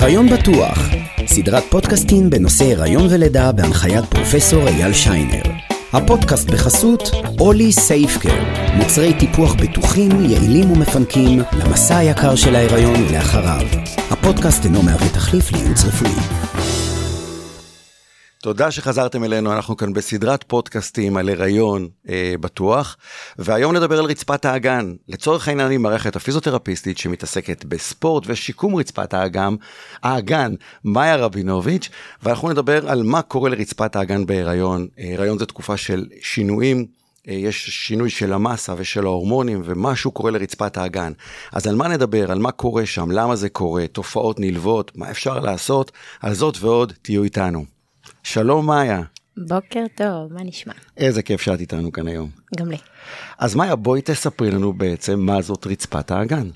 הריון בטוח, סדרת פודקאסטים בנושא הריון ולידה בהנחיית פרופסור אייל שיינר. הפודקאסט בחסות אולי סייפקר, מוצרי טיפוח בטוחים, יעילים ומפנקים למסע היקר של ההיריון ולאחריו. הפודקאסט אינו מהווה תחליף לייעוץ רפואי. תודה שחזרתם אלינו, אנחנו כאן בסדרת פודקאסטים על הריון אה, בטוח, והיום נדבר על רצפת האגן. לצורך העניין עם מערכת הפיזיותרפיסטית שמתעסקת בספורט ושיקום רצפת האגן, האגן, מאיה רבינוביץ', ואנחנו נדבר על מה קורה לרצפת האגן בהיריון. אה, הריון זה תקופה של שינויים. אה, יש שינוי של המסה ושל ההורמונים ומשהו קורה לרצפת האגן. אז על מה נדבר? על מה קורה שם? למה זה קורה? תופעות נלוות? מה אפשר לעשות? על זאת ועוד תהיו איתנו. שלום מאיה. בוקר טוב, מה נשמע? איזה כיף שאת איתנו כאן היום. גם לי. אז מאיה, בואי תספרי לנו בעצם מה זאת רצפת האגן.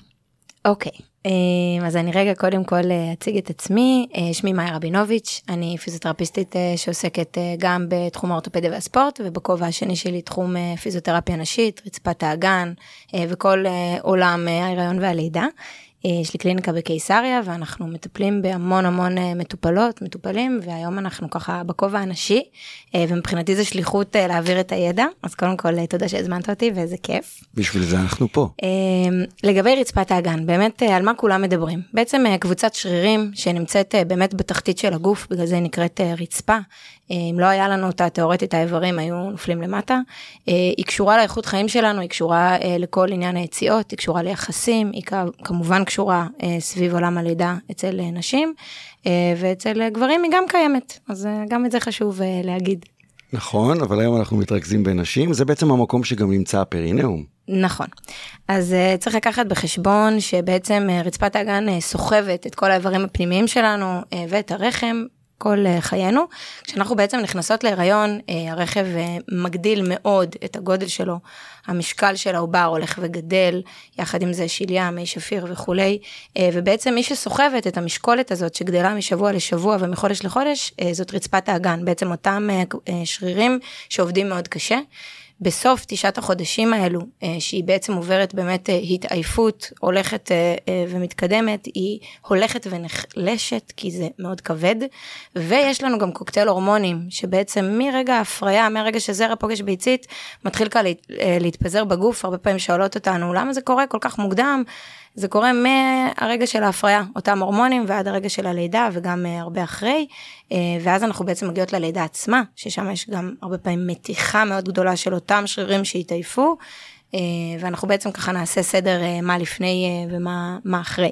אוקיי, אה, אז אני רגע קודם כל אה, אציג את עצמי, אה, שמי מאיה רבינוביץ', אני פיזיותרפיסטית שעוסקת גם בתחום האורתופדיה והספורט, ובכובע השני שלי תחום פיזיותרפיה נשית, רצפת האגן, וכל עולם ההיריון והלידה. אה, יש לי קליניקה בקיסריה ואנחנו מטפלים בהמון המון אה, מטופלות, מטופלים, והיום אנחנו ככה בכובע הנשי, אה, ומבחינתי זה שליחות להעביר את הידע, אז קודם כל תודה שהזמנת אותי ואיזה כיף. בשביל זה אנחנו פה. לגבי רצפת האגן, באמת על מה כולם מדברים? בעצם קבוצת שרירים שנמצאת באמת בתחתית של הגוף, בגלל זה היא נקראת רצפה. אם לא היה לנו אותה תאורטית האיברים היו נופלים למטה. היא קשורה לאיכות חיים שלנו, היא קשורה לכל עניין היציאות, היא קשורה ליחסים, היא כמובן קשורה אה, סביב עולם הלידה אצל אה, נשים, אה, ואצל גברים היא גם קיימת, אז גם את זה חשוב להגיד. נכון, אבל היום אנחנו מתרכזים בנשים, זה בעצם המקום שגם נמצא הפרינאום. נכון. אז uh, צריך לקחת בחשבון שבעצם uh, רצפת האגן uh, סוחבת את כל האיברים הפנימיים שלנו uh, ואת הרחם כל אה, חיינו. כשאנחנו בעצם נכנסות להיריון, אה, הרכב אה, מגדיל מאוד את הגודל שלו, המשקל של העובר הולך וגדל, יחד עם זה שליה, מי שפיר וכולי, ובעצם מי שסוחבת את המשקולת הזאת שגדלה משבוע לשבוע ומחודש לחודש, זאת רצפת האגן, בעצם אותם שרירים שעובדים מאוד קשה. בסוף תשעת החודשים האלו, אה, שהיא בעצם עוברת באמת אה, התעייפות, הולכת אה, ומתקדמת, היא הולכת ונחלשת, כי זה מאוד כבד, ויש לנו גם קוקטייל הורמונים, שבעצם מרגע ההפריה, מהרגע שזרע פוגש ביצית, מתחיל כאן להתפזר בגוף, הרבה פעמים שואלות אותנו, למה זה קורה כל כך מוקדם? זה קורה מהרגע של ההפריה, אותם הורמונים, ועד הרגע של הלידה, וגם uh, הרבה אחרי, אה, ואז אנחנו בעצם מגיעות ללידה עצמה, ששם יש גם הרבה פעמים מתיחה מאוד גדולה של אותם שרירים שהתעייפו, אה, ואנחנו בעצם ככה נעשה סדר מה לפני ומה אחרי.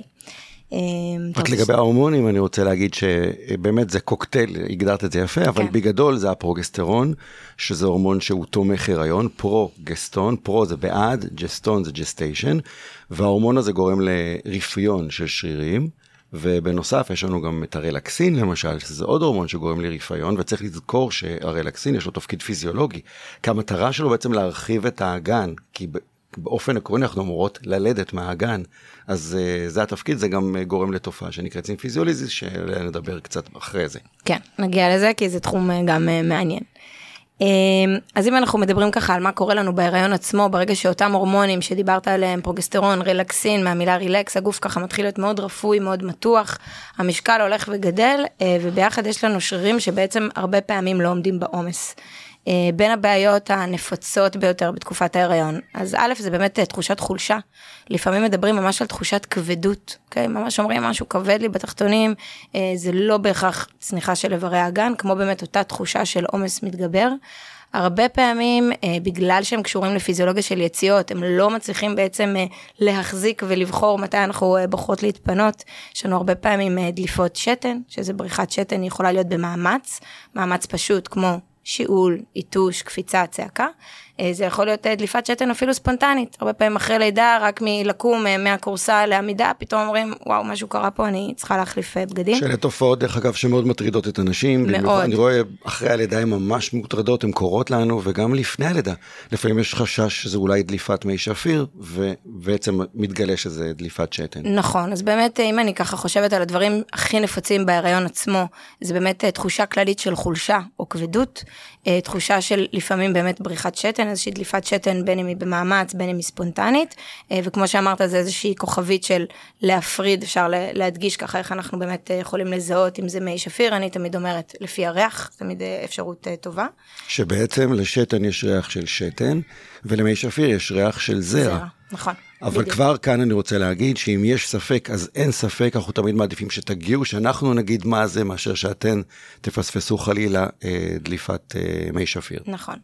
אמ, רק לגבי ההורמונים אני רוצה להגיד שבאמת זה קוקטייל, הגדרת את זה יפה, אבל כן. בגדול זה הפרוגסטרון, שזה הורמון שהוא תומך הריון, פרו-גסטון, פרו זה בעד, ג'סטון זה gestation, וההורמון הזה גורם לרפיון של שרירים. ובנוסף יש לנו גם את הרלקסין למשל, שזה עוד הורמון שגורם לרפיון, וצריך לזכור שהרלקסין יש לו תפקיד פיזיולוגי, כי המטרה שלו בעצם להרחיב את האגן, כי באופן עקרוני אנחנו אמורות ללדת מהאגן, אז אה, זה התפקיד, זה גם אה, גורם לתופעה שנקראת symphysiolysis, שעליה נדבר קצת אחרי זה. כן, נגיע לזה כי זה תחום אה, גם אה, מעניין. אה, אז אם אנחנו מדברים ככה על מה קורה לנו בהיריון עצמו, ברגע שאותם הורמונים שדיברת עליהם, פרוגסטרון, רילקסין, מהמילה relax, הגוף ככה מתחיל להיות מאוד רפוי, מאוד מתוח, המשקל הולך וגדל, uh, וביחד יש לנו שרירים שבעצם הרבה פעמים לא עומדים בעומס. אה, בין הבעיות הנפוצות ביותר בתקופת ההיריון. אז א', זה באמת אה, תחושת חולשה. לפעמים מדברים ממש על תחושת כבדות, אוקיי? ממש אומרים משהו כבד לי בתחתונים, אה, זה לא בהכרח צניחה של איברי האגן, כמו באמת אותה תחושה של עומס מתגבר. הרבה פעמים, אה, בגלל שהם קשורים לפיזיולוגיה של יציאות, הם לא מצליחים בעצם אה, להחזיק ולבחור מתי אנחנו אה, בוחרות להתפנות. יש לנו הרבה פעמים אה, דליפות שתן, שזה בריחת שתן, יכולה להיות במאמץ, מאמץ פשוט כמו שיעול, יתוש, קפיצה, צעקה. אה, זה יכול להיות אה, דליפת שתן אפילו ספונטנית, הרבה פעמים אחרי לידה, רק מלקום אה, מהכורסה לעמידה, פתאום אומרים, וואו, משהו קרה פה, אני צריכה להחליף בגדים. שאלה תופעות, דרך אגב, שמאוד מטרידות את הנשים. מאוד. אני רואה, אחרי הלידה הן ממש מוטרדות, הן קורות לנו, וגם לפני הלידה. לפעמים יש חשש שזה אולי דליפת מי שפיר, ובעצם מתגלה שזה דליפת שתן. נכון, אז באמת, אם אני ככה חושבת על הדברים הכי נפוצים בהיריון עצמו, זה באמת תחושה כללית של חולשה או כבדות, תחושה של לפעמים באמת בריחת שתן. שתן, איזושהי דליפת שתן, בין אם היא במאמץ, בין אם היא ספונטנית, וכמו שאמרת, זה איזושהי כוכבית של להפריד, אפשר להדגיש ככה איך אנחנו באמת יכולים לזהות אם זה מי שפיר, אני תמיד אומרת, לפי הריח, תמיד אפשרות טובה. שבעצם לשתן יש ריח של שתן, ולמי שפיר יש ריח של זרע. זרע, נכון. אבל בדיוק. כבר כאן אני רוצה להגיד שאם יש ספק, אז אין ספק, אנחנו תמיד מעדיפים שתגיעו, שאנחנו נגיד מה זה, מאשר שאתן תפספסו חלילה אה, דליפת אה, מי שפיר. נכון.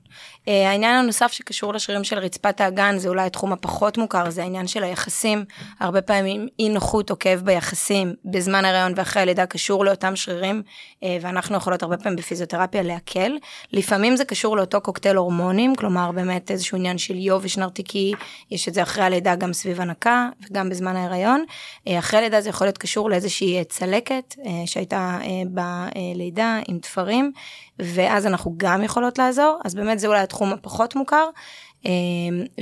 אה, העניין הנוסף שקשור לשרירים של רצפת האגן, זה אולי התחום הפחות מוכר, זה העניין של היחסים. הרבה פעמים אי נוחות עוקב ביחסים בזמן הריון ואחרי הלידה קשור לאותם שרירים, אה, ואנחנו יכולות הרבה פעמים בפיזיותרפיה להקל. לפעמים זה קשור לאותו קוקטייל הורמונים, כלומר באמת איזשהו עניין של יובש נרתיקי, יש את זה אחרי הלידה גם סביב הנקה וגם בזמן ההיריון. אה, אחרי לידה זה יכול להיות קשור לאיזושהי צלקת שהייתה בלידה עם תפרים, ואז אנחנו גם יכולות לעזור, אז באמת זה אולי התחום הפחות מוכר.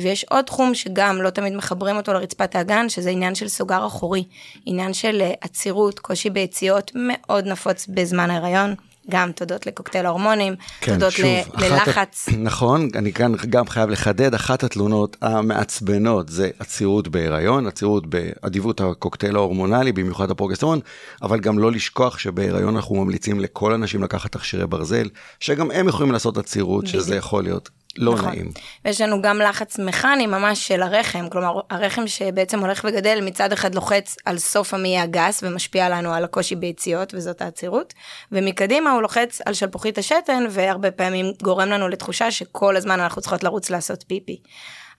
ויש עוד תחום שגם לא תמיד מחברים אותו לרצפת האגן, שזה עניין של סוגר אחורי, עניין של אה, עצירות, קושי ביציאות מאוד נפוץ בזמן ההיריון. גם תודות לקוקטייל ההורמונים, כן, תודות שוב, ל- ללחץ. נכון, אני כאן גם חייב לחדד, אחת התלונות המעצבנות זה עצירות בהיריון, עצירות באדיבות הקוקטייל ההורמונלי, במיוחד הפרוגסטרון, אבל גם לא לשכוח שבהיריון אנחנו ממליצים לכל הנשים לקחת תכשירי ברזל, שגם הם יכולים לעשות עצירות, שזה יכול להיות לא נכון. נעים. ויש לנו גם לחץ מכני ממש של הרחם, כלומר הרחם שבעצם הולך וגדל מצד אחד לוחץ על סוף המעי הגס ומשפיע לנו על הקושי ביציאות וזאת העצירות, ומקדימה הוא לוחץ על שלפוחית השתן והרבה פעמים גורם לנו לתחושה שכל הזמן אנחנו צריכות לרוץ לעשות פיפי.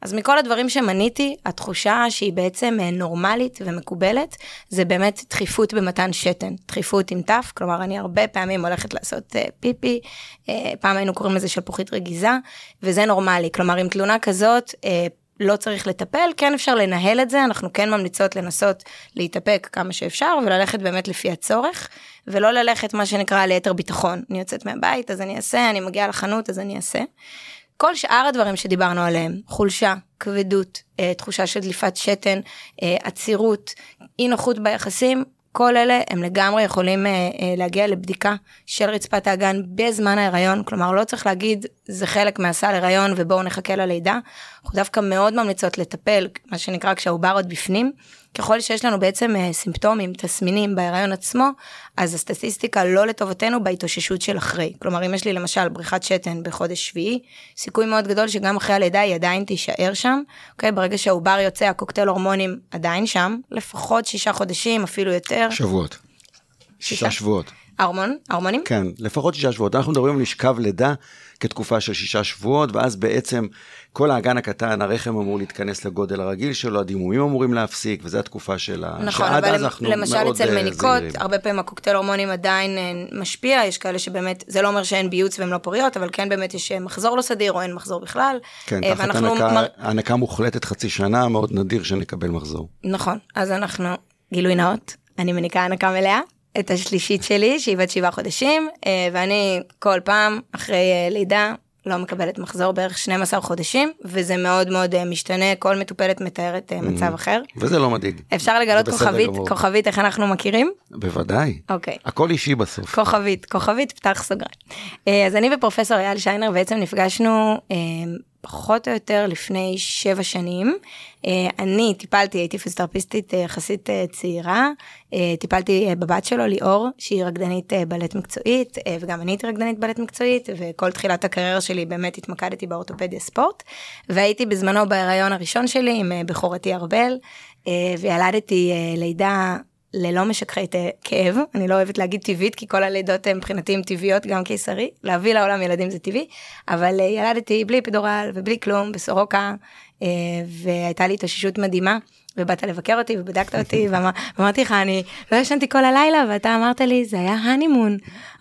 אז מכל הדברים שמניתי, התחושה שהיא בעצם אה, נורמלית ומקובלת, זה באמת דחיפות במתן שתן, דחיפות עם תף, כלומר אני הרבה פעמים הולכת לעשות uh, פיפי, uh, פעם היינו קוראים לזה שלפוחית רגיזה, וזה נורמלי, כלומר עם תלונה כזאת, uh, לא צריך לטפל, כן אפשר לנהל את זה, אנחנו כן ממליצות לנסות להתאפק כמה שאפשר וללכת באמת לפי הצורך, ולא ללכת מה שנקרא ליתר ביטחון. אני יוצאת מהבית אז אני אעשה, אני מגיעה לחנות אז אני אעשה. כל שאר הדברים שדיברנו עליהם, חולשה, כבדות, אה, תחושה של דליפת שתן, אה, עצירות, אי נוחות ביחסים, כל אלה הם לגמרי יכולים אה, להגיע לבדיקה של רצפת האגן בזמן ההיריון, כלומר לא צריך להגיד זה חלק מהסל הריון ובואו נחכה ללידה, אנחנו דווקא מאוד ממליצות לטפל, מה שנקרא כשהעובר עוד בפנים, ככל שיש לנו בעצם אה, סימפטומים, תסמינים בהיריון עצמו, אז הסטטיסטיקה לא לטובתנו בהתאוששות של אחרי. כלומר, אם יש לי למשל בריחת שתן בחודש שביעי, סיכוי מאוד גדול שגם אחרי הלידה היא עדיין תישאר שם. אוקיי, ברגע שהעובר יוצא, הקוקטייל הורמונים עדיין שם, לפחות שישה חודשים, אפילו יותר. שבועות. שישה שבועות. ההורמון? ההורמונים? כן, לפחות שישה שבועות. אנחנו מדברים על לשכב לידה כתקופה של שישה שבועות, ואז בעצם כל האגן הקטן, הרחם אמור להתכנס לגודל הרגיל שלו, הדימומים אמורים להפסיק, וזו התקופה של ה... נכון, אבל למשל אצל אה, מניקות, הרבה פעמים הקוקטייל הורמונים עדיין אה, משפיע, יש כאלה שבאמת, זה לא אומר שאין ביוץ והן לא פוריות, אבל כן באמת יש אה, מחזור לא סדיר או אין מחזור בכלל. כן, תחת הנקה, מר... הנקה מוחלטת חצי שנה, מאוד נדיר שנקבל מחזור. נכון, אז אנחנו, גילוי נאות, אני מניקה הנקה מלאה. את השלישית שלי, שהיא בת שבעה חודשים, ואני כל פעם אחרי לידה לא מקבלת מחזור בערך 12 חודשים, וזה מאוד מאוד אה, משתנה, כל מטופלת מתארת אה, מצב אחר. וזה לא מדאיג. אפשר לגלות כוכבית, כוכבית איך אנחנו מכירים? בוודאי. אוקיי. הכל אישי בסוף. כוכבית, כוכבית, פתח סוגריים. אה, אז אני ופרופסור אייל שיינר בעצם נפגשנו פחות או יותר לפני שבע שנים. אה, אני טיפלתי, הייתי פיזיותרפיסטית אה, יחסית אה, צעירה, טיפלתי בבת שלו ליאור, שהיא רקדנית בלט מקצועית, וגם אני הייתי רקדנית בלט מקצועית, וכל תחילת הקריירה שלי באמת התמקדתי באורתופדיה ספורט, והייתי בזמנו בהיריון הראשון שלי עם בכורתי ארבל, וילדתי לידה ללא משככי כאב, אני לא אוהבת להגיד טבעית כי כל הלידות הן מבחינתי הן טבעיות גם קיסרי, להביא לעולם ילדים זה טבעי, אבל אה, ילדתי בלי פדורל ובלי כלום בסורוקה, אה, והייתה לי התאוששות מדהימה. ובאת לבקר אותי ובדקת אותי ואמרתי לך אני לא ישנתי כל הלילה ואתה אמרת לי זה היה הנימון.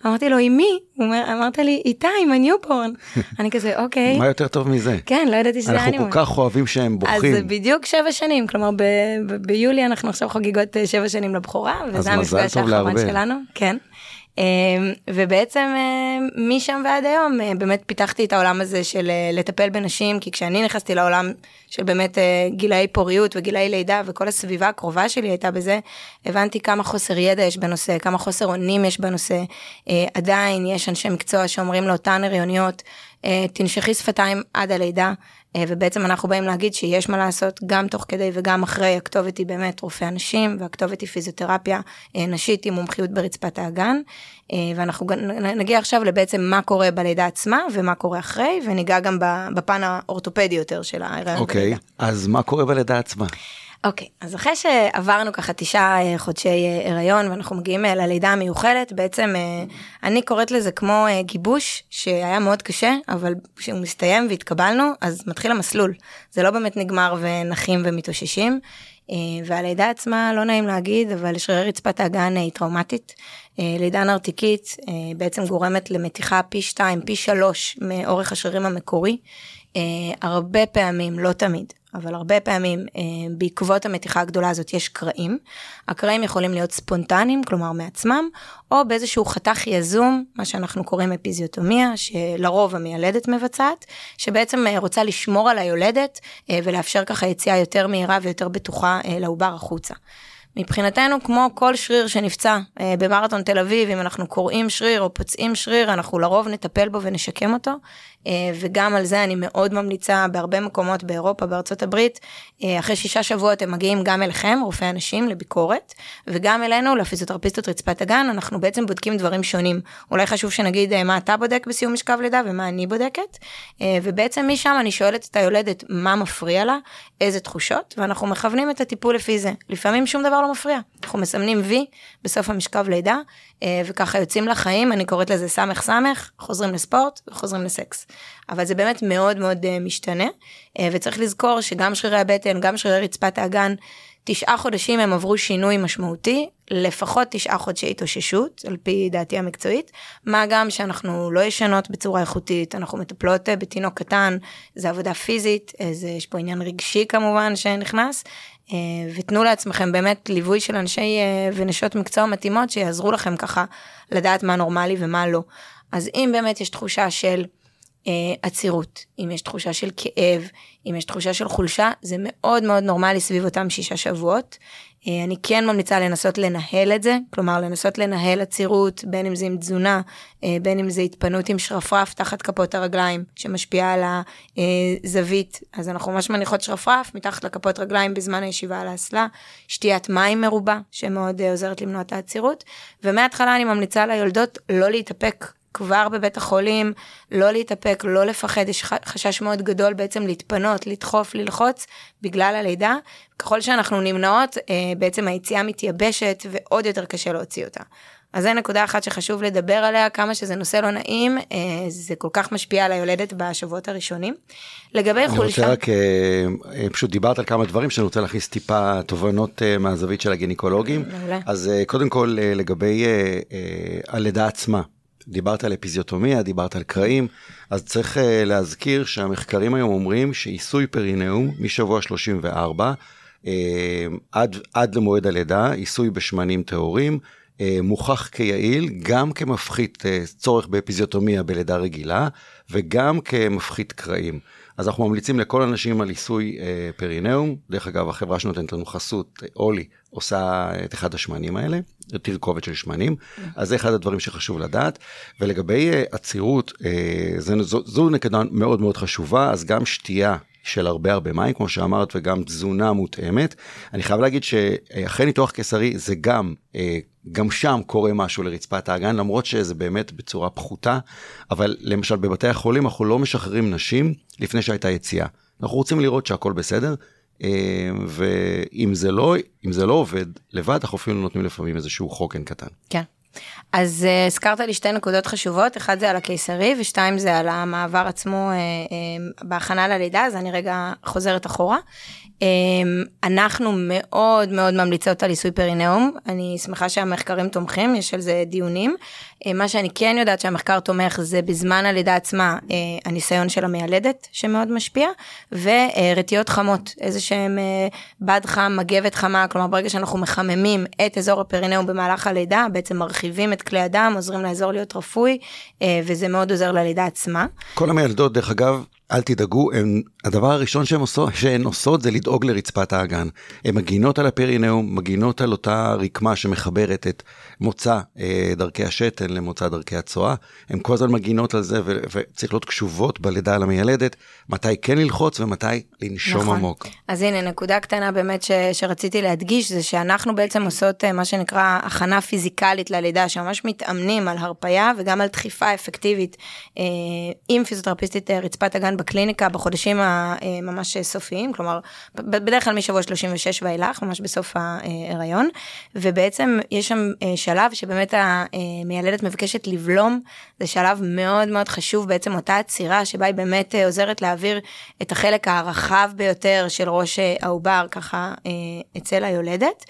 אמרתי לו עם מי? אמרת לי איתה עם הניופורן. אני כזה אוקיי. מה יותר טוב מזה? כן לא ידעתי שזה הנימון. אנחנו כל כך אוהבים שהם בוכים. אז זה בדיוק שבע שנים כלומר ביולי אנחנו עכשיו חגיגות אה, שבע שנים לבכורה וזה המפגש האחרון שלנו. כן. אמ, ובעצם אמ, משם ועד היום אה, באמת פיתחתי את העולם הזה של אה, לטפל בנשים, כי כשאני נכנסתי לעולם של באמת אה, גילאי פוריות וגילאי לידה וכל הסביבה הקרובה שלי הייתה בזה, הבנתי כמה חוסר ידע יש בנושא, כמה חוסר אונים יש בנושא. עדיין יש אנשי מקצוע שאומרים לאותן הריוניות, תנשכי שפתיים עד הלידה, ובעצם אנחנו באים להגיד שיש מה לעשות גם תוך כדי וגם אחרי, הכתובת היא באמת רופא הנשים, והכתובת היא פיזיותרפיה נשית עם מומחיות ברצפת האגן, ואנחנו נגיע עכשיו לבעצם מה קורה בלידה עצמה ומה קורה אחרי, וניגע גם בפן האורתופדי יותר של ההיריון אוקיי, בלידה. אז מה קורה בלידה עצמה? אוקיי, okay, אז אחרי שעברנו ככה תשעה אה, חודשי אה, הריון ואנחנו מגיעים אה, ללידה המיוחלת, בעצם אני קוראת לזה כמו גיבוש שהיה מאוד קשה, אבל כשהוא מסתיים והתקבלנו, אז מתחיל המסלול. זה לא באמת נגמר ונחים ומתאוששים. והלידה עצמה, לא נעים להגיד, אבל שרירי רצפת האגן היא טראומטית. לידה נרתיקית בעצם גורמת למתיחה פי 2, פי 3 מאורך השרירים המקורי. הרבה פעמים, לא תמיד, אבל הרבה פעמים אה, בעקבות המתיחה הגדולה הזאת יש קרעים. הקרעים יכולים להיות ספונטניים, כלומר מעצמם, או באיזשהו חתך יזום, מה שאנחנו קוראים אפיזיוטומיה, שלרוב המיילדת מבצעת, שבעצם אה, רוצה לשמור על היולדת אה, ולאפשר ככה יציאה יותר מהירה ויותר בטוחה לעובר החוצה. מבחינתנו, כמו כל שריר שנפצע אה, במרתון תל אביב, אם אנחנו קוראים שריר או פוצעים שריר, אנחנו לרוב נטפל בו ונשקם אותו. אה, וגם על זה אני מאוד ממליצה בהרבה מקומות באירופה, בארצות הברית, אה, אחרי שישה שבועות הם מגיעים גם אליכם, רופאי אנשים, לביקורת, וגם אלינו, לפיזיותרפיסטות רצפת הגן, אנחנו בעצם בודקים דברים שונים. אולי חשוב שנגיד אה, מה אתה בודק בסיום משכב לידה ומה אני בודקת, ובעצם משם אני שואלת את היולדת מה מפריע לה, איזה תחושות, ואנחנו מכוונים את הטיפול לפי זה. לפעמים שום דבר לא מפריע. אנחנו מסמנים וי בסוף המשכב לידה, וככה יוצאים לחיים, אני קוראת לזה סמך סמך, חוזרים לספורט וחוזרים לסקס. אבל זה באמת מאוד מאוד uh, משתנה, uh, וצריך לזכור שגם שרירי הבטן, גם שרירי רצפת האגן, תשעה חודשים הם עברו שינוי משמעותי, לפחות תשעה חודשי התאוששות, על פי דעתי המקצועית, מה גם שאנחנו לא ישנות בצורה איכותית, אנחנו מטפלות uh, בתינוק קטן, זה עבודה פיזית, זה, יש פה עניין רגשי כמובן שנכנס, ותנו לעצמכם באמת ליווי של אנשי ונשות מקצוע מתאימות שיעזרו לכם ככה לדעת מה נורמלי ומה לא. אז אם באמת יש תחושה של אה, עצירות, אם יש תחושה של כאב, אם יש תחושה של חולשה, זה מאוד מאוד נורמלי סביב אותם שישה שבועות. אה, אני כן ממליצה לנסות לנהל את זה, כלומר לנסות לנהל עצירות, בין אם זה עם תזונה, אה, בין אם זה התפנות עם שרפרף תחת כפות הרגליים, שמשפיעה על הזווית, אז אנחנו ממש מניחות שרפרף מתחת לכפות רגליים בזמן הישיבה על האסלה, שתיית מים מרובה, שמאוד עוזרת למנוע את העצירות, ומההתחלה אני ממליצה ליולדות לא להתאפק כבר בבית החולים, לא להתאפק, לא לפחד, יש חשש מאוד גדול בעצם להתפנות, לדחוף, ללחוץ, בגלל הלידה. ככל שאנחנו נמנעות, אה, בעצם היציאה מתייבשת ועוד יותר קשה להוציא אותה. אז זו נקודה אחת שחשוב לדבר עליה, כמה שזה נושא לא נעים, אה, זה כל כך משפיע על היולדת בשבועות הראשונים. לגבי אני חולשה... אני רוצה רק, אה, פשוט דיברת על כמה דברים שאני רוצה להכניס טיפה תובנות מהזווית של הגינקולוגים. מעולה. אז קודם כל לגבי הלידה עצמה. דיברת על אפיזיוטומיה, דיברת על קרעים, אז צריך uh, להזכיר שהמחקרים היום אומרים שעיסוי פרינאום משבוע 34 uh, אה, עד, עד למועד הלידה, עיסוי בשמנים טהורים, uh, מוכח כיעיל גם כמפחית uh, צורך באפיזיוטומיה בלידה רגילה וגם כמפחית קרעים. אז אנחנו ממליצים לכל אנשים על עיסוי אה, פרינאום. דרך אגב, החברה שנותנת לנו חסות, אולי, עושה את אחד השמנים האלה, תרכובת של שמנים. אז זה אחד הדברים שחשוב לדעת. ולגבי אה, עצירות, אה, זו, זו, זו נקודה מאוד מאוד חשובה, אז גם שתייה של הרבה הרבה מים, כמו שאמרת, וגם תזונה מותאמת. אני חייב להגיד שאחרי ניתוח קיסרי זה גם, אה, גם שם קורה משהו לרצפת האגן, למרות שזה באמת בצורה פחותה, אבל למשל בבתי החולים אנחנו לא משחררים נשים לפני שהייתה יציאה. אנחנו רוצים לראות שהכל בסדר, אה, ואם זה לא, זה לא עובד לבד, אנחנו אפילו נותנים לפעמים איזשהו חוקן קטן. כן. אז uh, הזכרת לי שתי נקודות חשובות, אחד זה על הקיסרי ושתיים זה על המעבר עצמו uh, uh, בהכנה ללידה, אז אני רגע חוזרת אחורה. אנחנו מאוד מאוד ממליצות על עיסוי פרינאום, אני שמחה שהמחקרים תומכים, יש על זה דיונים. מה שאני כן יודעת שהמחקר תומך זה בזמן הלידה עצמה אה, הניסיון של המיילדת שמאוד משפיע, ורטיות חמות, איזה שהם אה, בד חם, מגבת חמה, כלומר ברגע שאנחנו מחממים את אזור הפרינאום במהלך הלידה, בעצם מרחיבים את כלי הדם, עוזרים לאזור להיות רפוי, אה, וזה מאוד עוזר ללידה עצמה. כל המיילדות, דרך אגב, אל תדאגו, הם, הדבר הראשון שהן עושות, שהן עושות זה לדאוג לרצפת האגן. הן מגינות על הפרינאום, מגינות על אותה רקמה שמחברת את מוצא אה, דרכי השתן למוצא דרכי הצואה. הן כל הזמן מגינות על זה ו- וצריך להיות קשובות בלידה על המיילדת, מתי כן ללחוץ ומתי לנשום נכון. עמוק. אז הנה נקודה קטנה באמת ש- שרציתי להדגיש זה שאנחנו בעצם עושות אה, מה שנקרא הכנה פיזיקלית ללידה, שממש מתאמנים על הרפייה וגם על דחיפה אפקטיבית אה, עם פיזיותרפיסטית אה, רצפת אגן בקליניקה בחודשים הממש סופיים, כלומר בדרך כלל משבוע 36 ואילך, ממש בסוף ההיריון, ובעצם יש שם אה, שלב שבאמת המיילדת מבקשת לבלום, זה שלב מאוד מאוד חשוב, בעצם אותה עצירה שבה היא באמת אה, עוזרת להעביר את החלק הרחב ביותר של ראש אה, העובר ככה אצל היולדת.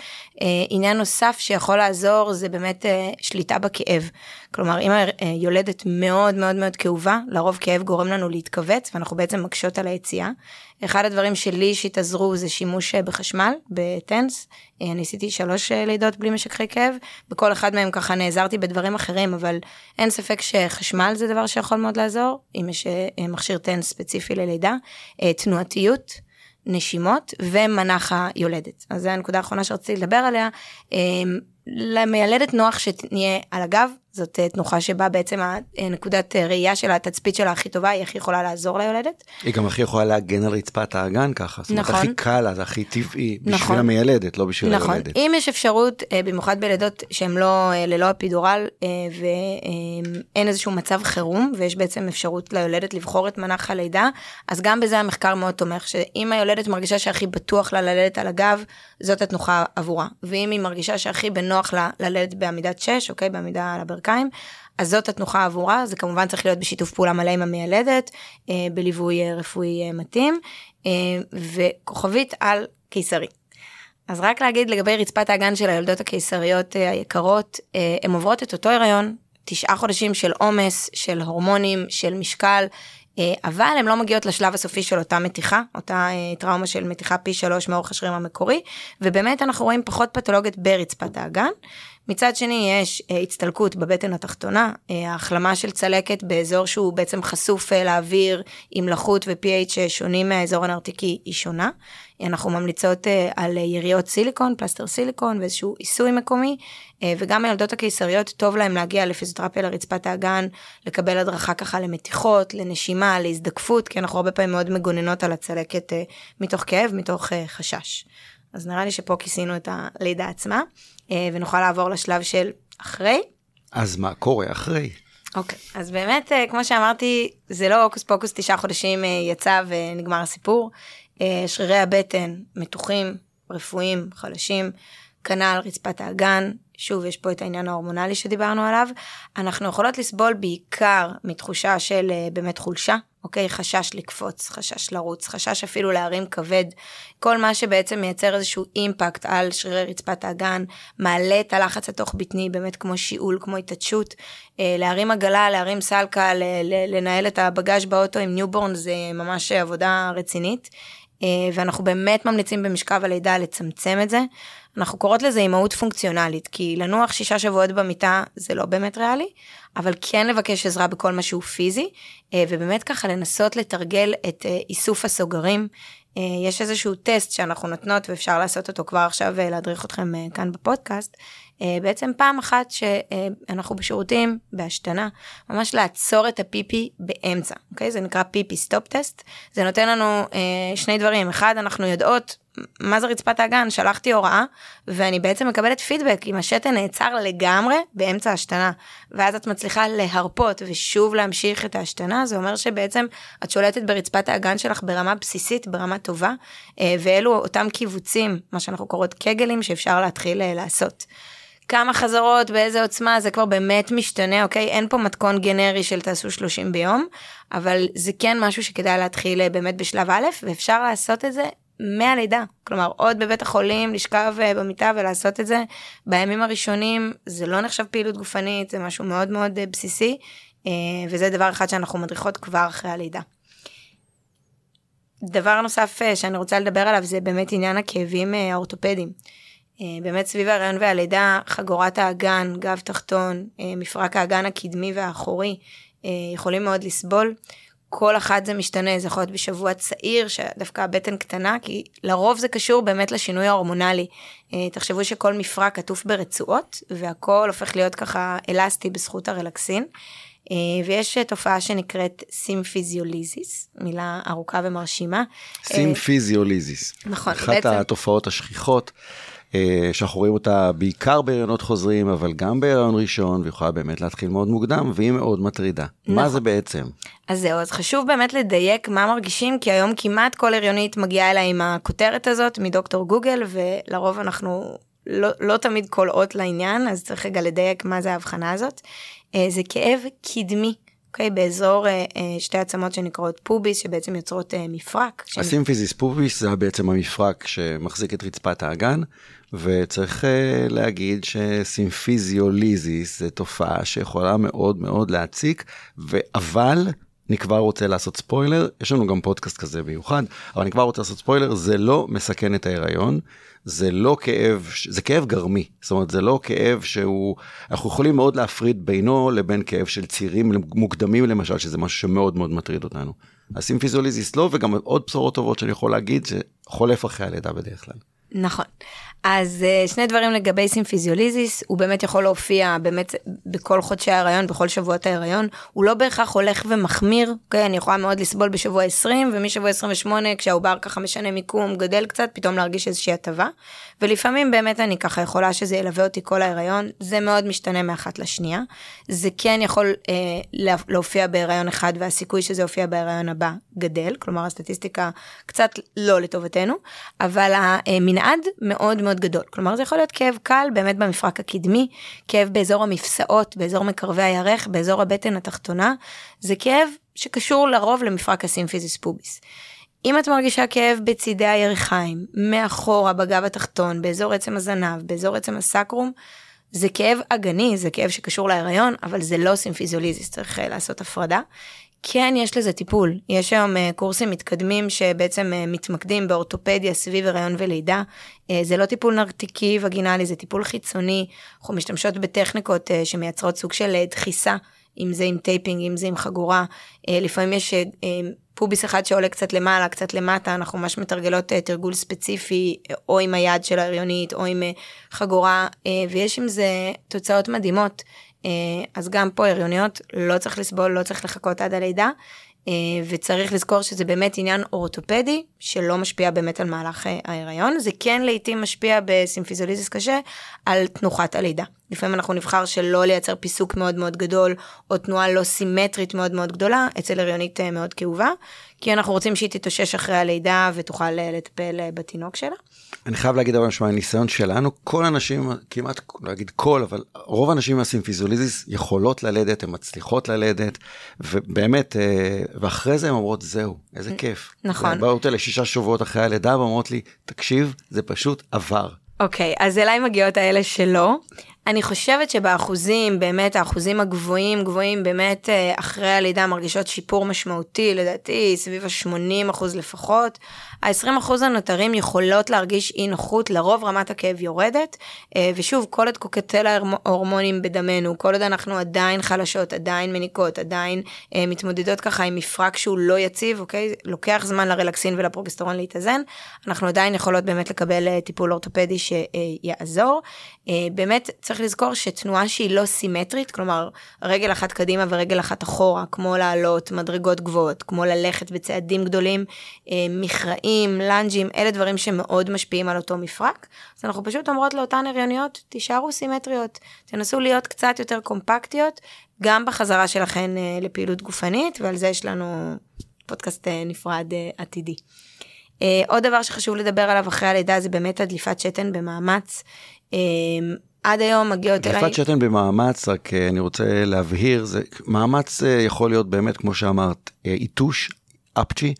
עניין נוסף שיכול לעזור זה באמת שליטה בכאב. כלומר, אם היולדת מאוד מאוד מאוד כאובה, לרוב כאב גורם לנו להתכווץ, ואנחנו בעצם מקשות על היציאה. אחד הדברים שלי אישית עזרו זה שימוש אה, בחשמל, בטנס. אה, אני עשיתי שלוש אה, לידות בלי משככי כאב, בכל אחד מהם ככה נעזרתי בדברים אחרים, אבל אין ספק שחשמל זה דבר שיכול מאוד לעזור, אם יש מכשיר טנס ספציפי ללידה. תנועתיות. נשימות ומנח היולדת. אז זו הנקודה האחרונה שרציתי לדבר עליה. למיילדת נוח שנהיה על הגב, זאת אה, תנוחה שבה בעצם הנקודת אה, ראייה של התצפית שלה הכי טובה, היא הכי יכולה לעזור ליולדת. היא גם הכי יכולה להגן על רצפת האגן ככה, זאת אומרת, נכון. הכי קל לה, זה הכי טבעי, בשביל נכון. המיילדת, לא בשביל נכון. היולדת. אם יש אפשרות, אה, במיוחד בלידות שהן לא, ללא אפידורל, ואין איזשהו מצב חירום, ויש בעצם אפשרות ליולדת לבחור את מנח הלידה, אז גם בזה המחקר מאוד תומך, שאם היולדת מרגישה שהכי בטוח לה ללדת על הגב, זאת התנוחה עבורה. ואם היא מרגישה שהכי בנוח לה ללדת בעמידת 6, אוקיי, בעמידה על הברכיים, הברכיים, אז זאת התנוחה עבורה, זה כמובן צריך להיות בשיתוף פעולה מלא עם המיילדת, אה, בליווי אה, רפואי אה, מתאים, וכוכבית על קיסרי. אז רק להגיד לגבי רצפת האגן של היולדות הקיסריות היקרות, הן עוברות את אותו הריון, תשעה חודשים של עומס, של הורמונים, של משקל, אבל הן לא מגיעות לשלב הסופי של אותה מתיחה, אותה טראומה של מתיחה פי שלוש מאורך השרירים המקורי, ובאמת אנחנו רואים פחות פתולוגית ברצפת האגן. מצד שני יש אה, הצטלקות בבטן התחתונה, אה, החלמה של צלקת באזור שהוא בעצם חשוף אה, לאוויר עם לחות ו-pH שונים מהאזור הנרתיקי היא שונה. אנחנו ממליצות על יריות סיליקון, פלסטר סיליקון ואיזשהו עיסוי מקומי, וגם הילדות הקיסריות טוב להם להגיע לפיזיותרפיה לרצפת האגן, לקבל הדרכה ככה למתיחות, לנשימה, להזדקפות, כי אנחנו הרבה פעמים מאוד מגוננות על הצלקת מתוך כאב, מתוך חשש. אז נראה לי שפה כיסינו את הלידה עצמה. אה, ונוכל לעבור לשלב של אחרי. אז מה קורה אחרי? אוקיי, okay. אז באמת, אה, כמו שאמרתי, זה לא הוקוס פוקוס תשעה חודשים אה, יצא ונגמר הסיפור. שרירי הבטן מתוחים, רפואיים, חלשים, כנ"ל רצפת האגן, שוב, יש פה את העניין ההורמונלי שדיברנו עליו. אנחנו יכולות לסבול בעיקר מתחושה של באמת חולשה, אוקיי? חשש לקפוץ, חשש לרוץ, חשש אפילו להרים כבד. כל מה שבעצם מייצר איזשהו impact על שרירי רצפת האגן, מעלה את הלחץ התוך בטני, באמת כמו שיעול, כמו התעטשות. אה, להרים עגלה, להרים סלקל, לנהל את הבגאז' באוטו עם newborn זה ממש עבודה רצינית. אה, ואנחנו באמת ממליצים במשכב הלידה לצמצם את זה. אנחנו קוראות לזה אימהות פונקציונלית, כי לנוח שישה שבועות במיטה זה לא באמת ריאלי, אבל כן לבקש עזרה בכל מה שהוא פיזי, אה, ובאמת ככה לנסות לתרגל את אה, איסוף הסוגרים. אה, יש איזשהו טסט שאנחנו נותנות ואפשר לעשות אותו כבר עכשיו ולהדריך אתכם כאן בפודקאסט. בעצם פעם אחת שאנחנו בשירותים, בהשתנה, ממש לעצור את הפיפי באמצע, אוקיי? זה נקרא פיפי stop test. זה נותן לנו שני דברים, אחד, אנחנו יודעות מה זה רצפת האגן? שלחתי הוראה, ואני בעצם מקבלת פידבק אם השתן נעצר לגמרי באמצע ההשתנה, ואז את מצליחה להרפות ושוב להמשיך את ההשתנה, זה אומר שבעצם את שולטת ברצפת האגן שלך ברמה בסיסית, ברמה טובה, אה, ואלו אותם קיבוצים, מה שאנחנו קוראות קגלים, שאפשר להתחיל אה, לעשות. כמה חזרות, באיזה עוצמה, זה כבר באמת משתנה, אוקיי? אין פה מתכון גנרי של תעשו 30 ביום, אבל זה כן משהו שכדאי להתחיל אה, באמת בשלב א', ואפשר לעשות את זה מהלידה, כלומר עוד בבית החולים לשכב אה, במיטה ולעשות את זה בימים הראשונים זה לא נחשב פעילות גופנית זה משהו מאוד מאוד אה, בסיסי אה, וזה דבר אחד שאנחנו מדריכות כבר אחרי הלידה. דבר נוסף שאני רוצה לדבר עליו זה באמת עניין הכאבים האורתופדיים. באמת סביב ההריון והלידה חגורת האגן, גב תחתון, מפרק האגן הקדמי והאחורי יכולים מאוד לסבול. כל אחת זה משתנה, זה יכול להיות בשבוע צעיר, שדווקא הבטן קטנה, כי לרוב זה קשור באמת לשינוי ההורמונלי. אה, תחשבו שכל מפרק עטוף ברצועות, והכל הופך להיות ככה אלסטי בזכות הרלקסין. אה, ויש תופעה שנקראת symphysiolysis, מילה ארוכה ומרשימה. symphysiolysis. נכון, אחת בעצם... התופעות השכיחות. אה, שאנחנו רואים אותה בעיקר בהריונות חוזרים, אבל גם בהריון ראשון, ויכולה באמת להתחיל מאוד מוקדם, והיא מאוד מטרידה. נכון. מה זה בעצם? אז זהו, אז חשוב באמת לדייק מה מרגישים, כי היום כמעט כל הריונית מגיעה אליי עם הכותרת הזאת מדוקטור גוגל, ולרוב אנחנו לא, לא תמיד קולעות לעניין, אז צריך רגע לדייק מה זה ההבחנה הזאת. אה, זה כאב קדמי. אוקיי? באזור אה, אה, שתי עצמות שנקראות pubis, שבעצם יוצרות אה, מפרק. ה symphysis pubis זה בעצם המפרק שמחזיק את רצפת האגן, וצריך להגיד ש symphysiolysis זה תופעה שיכולה מאוד מאוד להציק, אבל אני כבר רוצה לעשות ספוילר, יש לנו גם פודקאסט כזה מיוחד, אבל אני כבר רוצה לעשות ספוילר, זה לא מסכן את ההיריון, זה לא כאב, זה כאב גרמי, זאת אומרת זה לא כאב שהוא, אנחנו יכולים מאוד להפריד בינו לבין כאב של צירים מוקדמים למשל, שזה משהו שמאוד מאוד מטריד אותנו. אז symphysiolysis לא, וגם עוד בשורות טובות שאני יכול להגיד, שחולף אחרי הלידה בדרך כלל. נכון. אז אה, שני דברים לגבי symphysiolysis, הוא באמת יכול להופיע באמת בכל חודשי ההיריון, בכל שבועות ההיריון, הוא לא בהכרח הולך ומחמיר, אוקיי? אני יכולה מאוד לסבול בשבוע 20, ומשבוע 28, כשהעובר ככה משנה מיקום, גדל קצת, פתאום להרגיש איזושהי הטבה. ולפעמים באמת אני ככה יכולה שזה ילווה אותי כל ההיריון, זה מאוד משתנה מאחת לשנייה. זה כן יכול אה, להופיע בהיריון אחד, והסיכוי שזה יופיע בהיריון הבא גדל, כלומר הסטטיסטיקה קצת לא לטובתנו, אבל המנעד מאוד מאוד גדול. כלומר זה יכול להיות כאב קל באמת במפרק הקדמי, כאב באזור המפשעות, באזור מקרבי הירך, באזור הבטן התחתונה, זה כאב שקשור לרוב למפרק ה symphysis pubis. אם את מרגישה כאב בצידי הירכיים, מאחורה בגב התחתון, באזור עצם הזנב, באזור עצם ה sacrum, זה כאב אגני, זה כאב שקשור להיריון, אבל זה לא symphysiolysis, צריך אה, לעשות הפרדה. כן, יש לזה טיפול. יש היום אה, קורסים מתקדמים שבעצם אה, מתמקדים באורתופדיה סביב הריון ולידה. Uh, זה לא טיפול נרתיקי וגינלי, זה טיפול חיצוני. אנחנו משתמשות בטכניקות uh, שמייצרות סוג של uh, דחיסה, אם זה עם taping, אם זה עם חגורה. Uh, לפעמים יש uh, pubis אחד שעולה קצת למעלה, קצת למטה, אנחנו ממש מתרגלות uh, תרגול ספציפי, או עם היד של ההריונית, או עם uh, חגורה, uh, ויש עם זה תוצאות מדהימות. אה, אז גם פה הריוניות לא צריך לסבול, לא צריך לחכות עד הלידה, אה, וצריך לזכור שזה באמת עניין אורתופדי, שלא משפיע באמת על מהלך אה, ההיריון. זה כן לעיתים משפיע ב symphysiolysis קשה על תנוחת הלידה. לפעמים אנחנו נבחר שלא לייצר פיסוק מאוד מאוד גדול, או תנועה לא סימטרית מאוד מאוד גדולה, אצל הריונית מאוד כאובה, כי אנחנו רוצים שהיא תתאושש אחרי הלידה ותוכל לטפל בתינוק שלה. אני חייב להגיד אבל מהניסיון שלנו, כל הנשים, כמעט, לא אגיד כל, אבל רוב הנשים עם הסימפיזוליזיס יכולות ללדת, הן מצליחות ללדת, ובאמת, אה, ואחרי זה הן אומרות, זהו, איזה כיף. נכון. באו אותי לשישה שבועות אחרי הלידה ואומרות לי, תקשיב, זה פשוט עבר. אוקיי, okay, אז אליי מגיעות האלה שלא. אני חושבת שבאחוזים, באמת האחוזים הגבוהים, גבוהים באמת אה, אחרי הלידה מרגישות שיפור משמעותי, לדעתי סביב ה-80 אחוז לפחות. ה-20 אחוז הנותרים יכולות להרגיש אי נוחות, לרוב רמת הכאב יורדת. אה, ושוב, כל עוד קוקטל ההורמונים בדמנו, כל עוד אנחנו עדיין חלשות, עדיין מניקות, עדיין אה, מתמודדות ככה עם מפרק שהוא לא יציב, אוקיי? לוקח זמן לרלקסין ולפרוגסטרון להתאזן, אנחנו עדיין יכולות באמת לקבל טיפול אורתופדי שיעזור. באמת צריך לזכור שתנועה שהיא לא סימטרית, כלומר רגל אחת קדימה ורגל אחת אחורה, כמו לעלות מדרגות גבוהות, כמו ללכת בצעדים גדולים, אה, מכרעים, לאנג'ים, אלה דברים שמאוד משפיעים על אותו מפרק. אז אנחנו פשוט אומרות לאותן הריוניות, תישארו סימטריות, תנסו להיות קצת יותר קומפקטיות, גם בחזרה שלכן אה, לפעילות גופנית, ועל זה יש לנו פודקאסט אה, נפרד עתידי. עוד דבר שחשוב לדבר עליו אחרי הלידה זה באמת הדליפת שתן במאמץ. עד היום מגיעות אליי... דליפת שתן במאמץ, רק אה, אני רוצה להבהיר, זה, מאמץ אה, יכול להיות באמת, כמו שאמרת, איתוש, אפצ'י,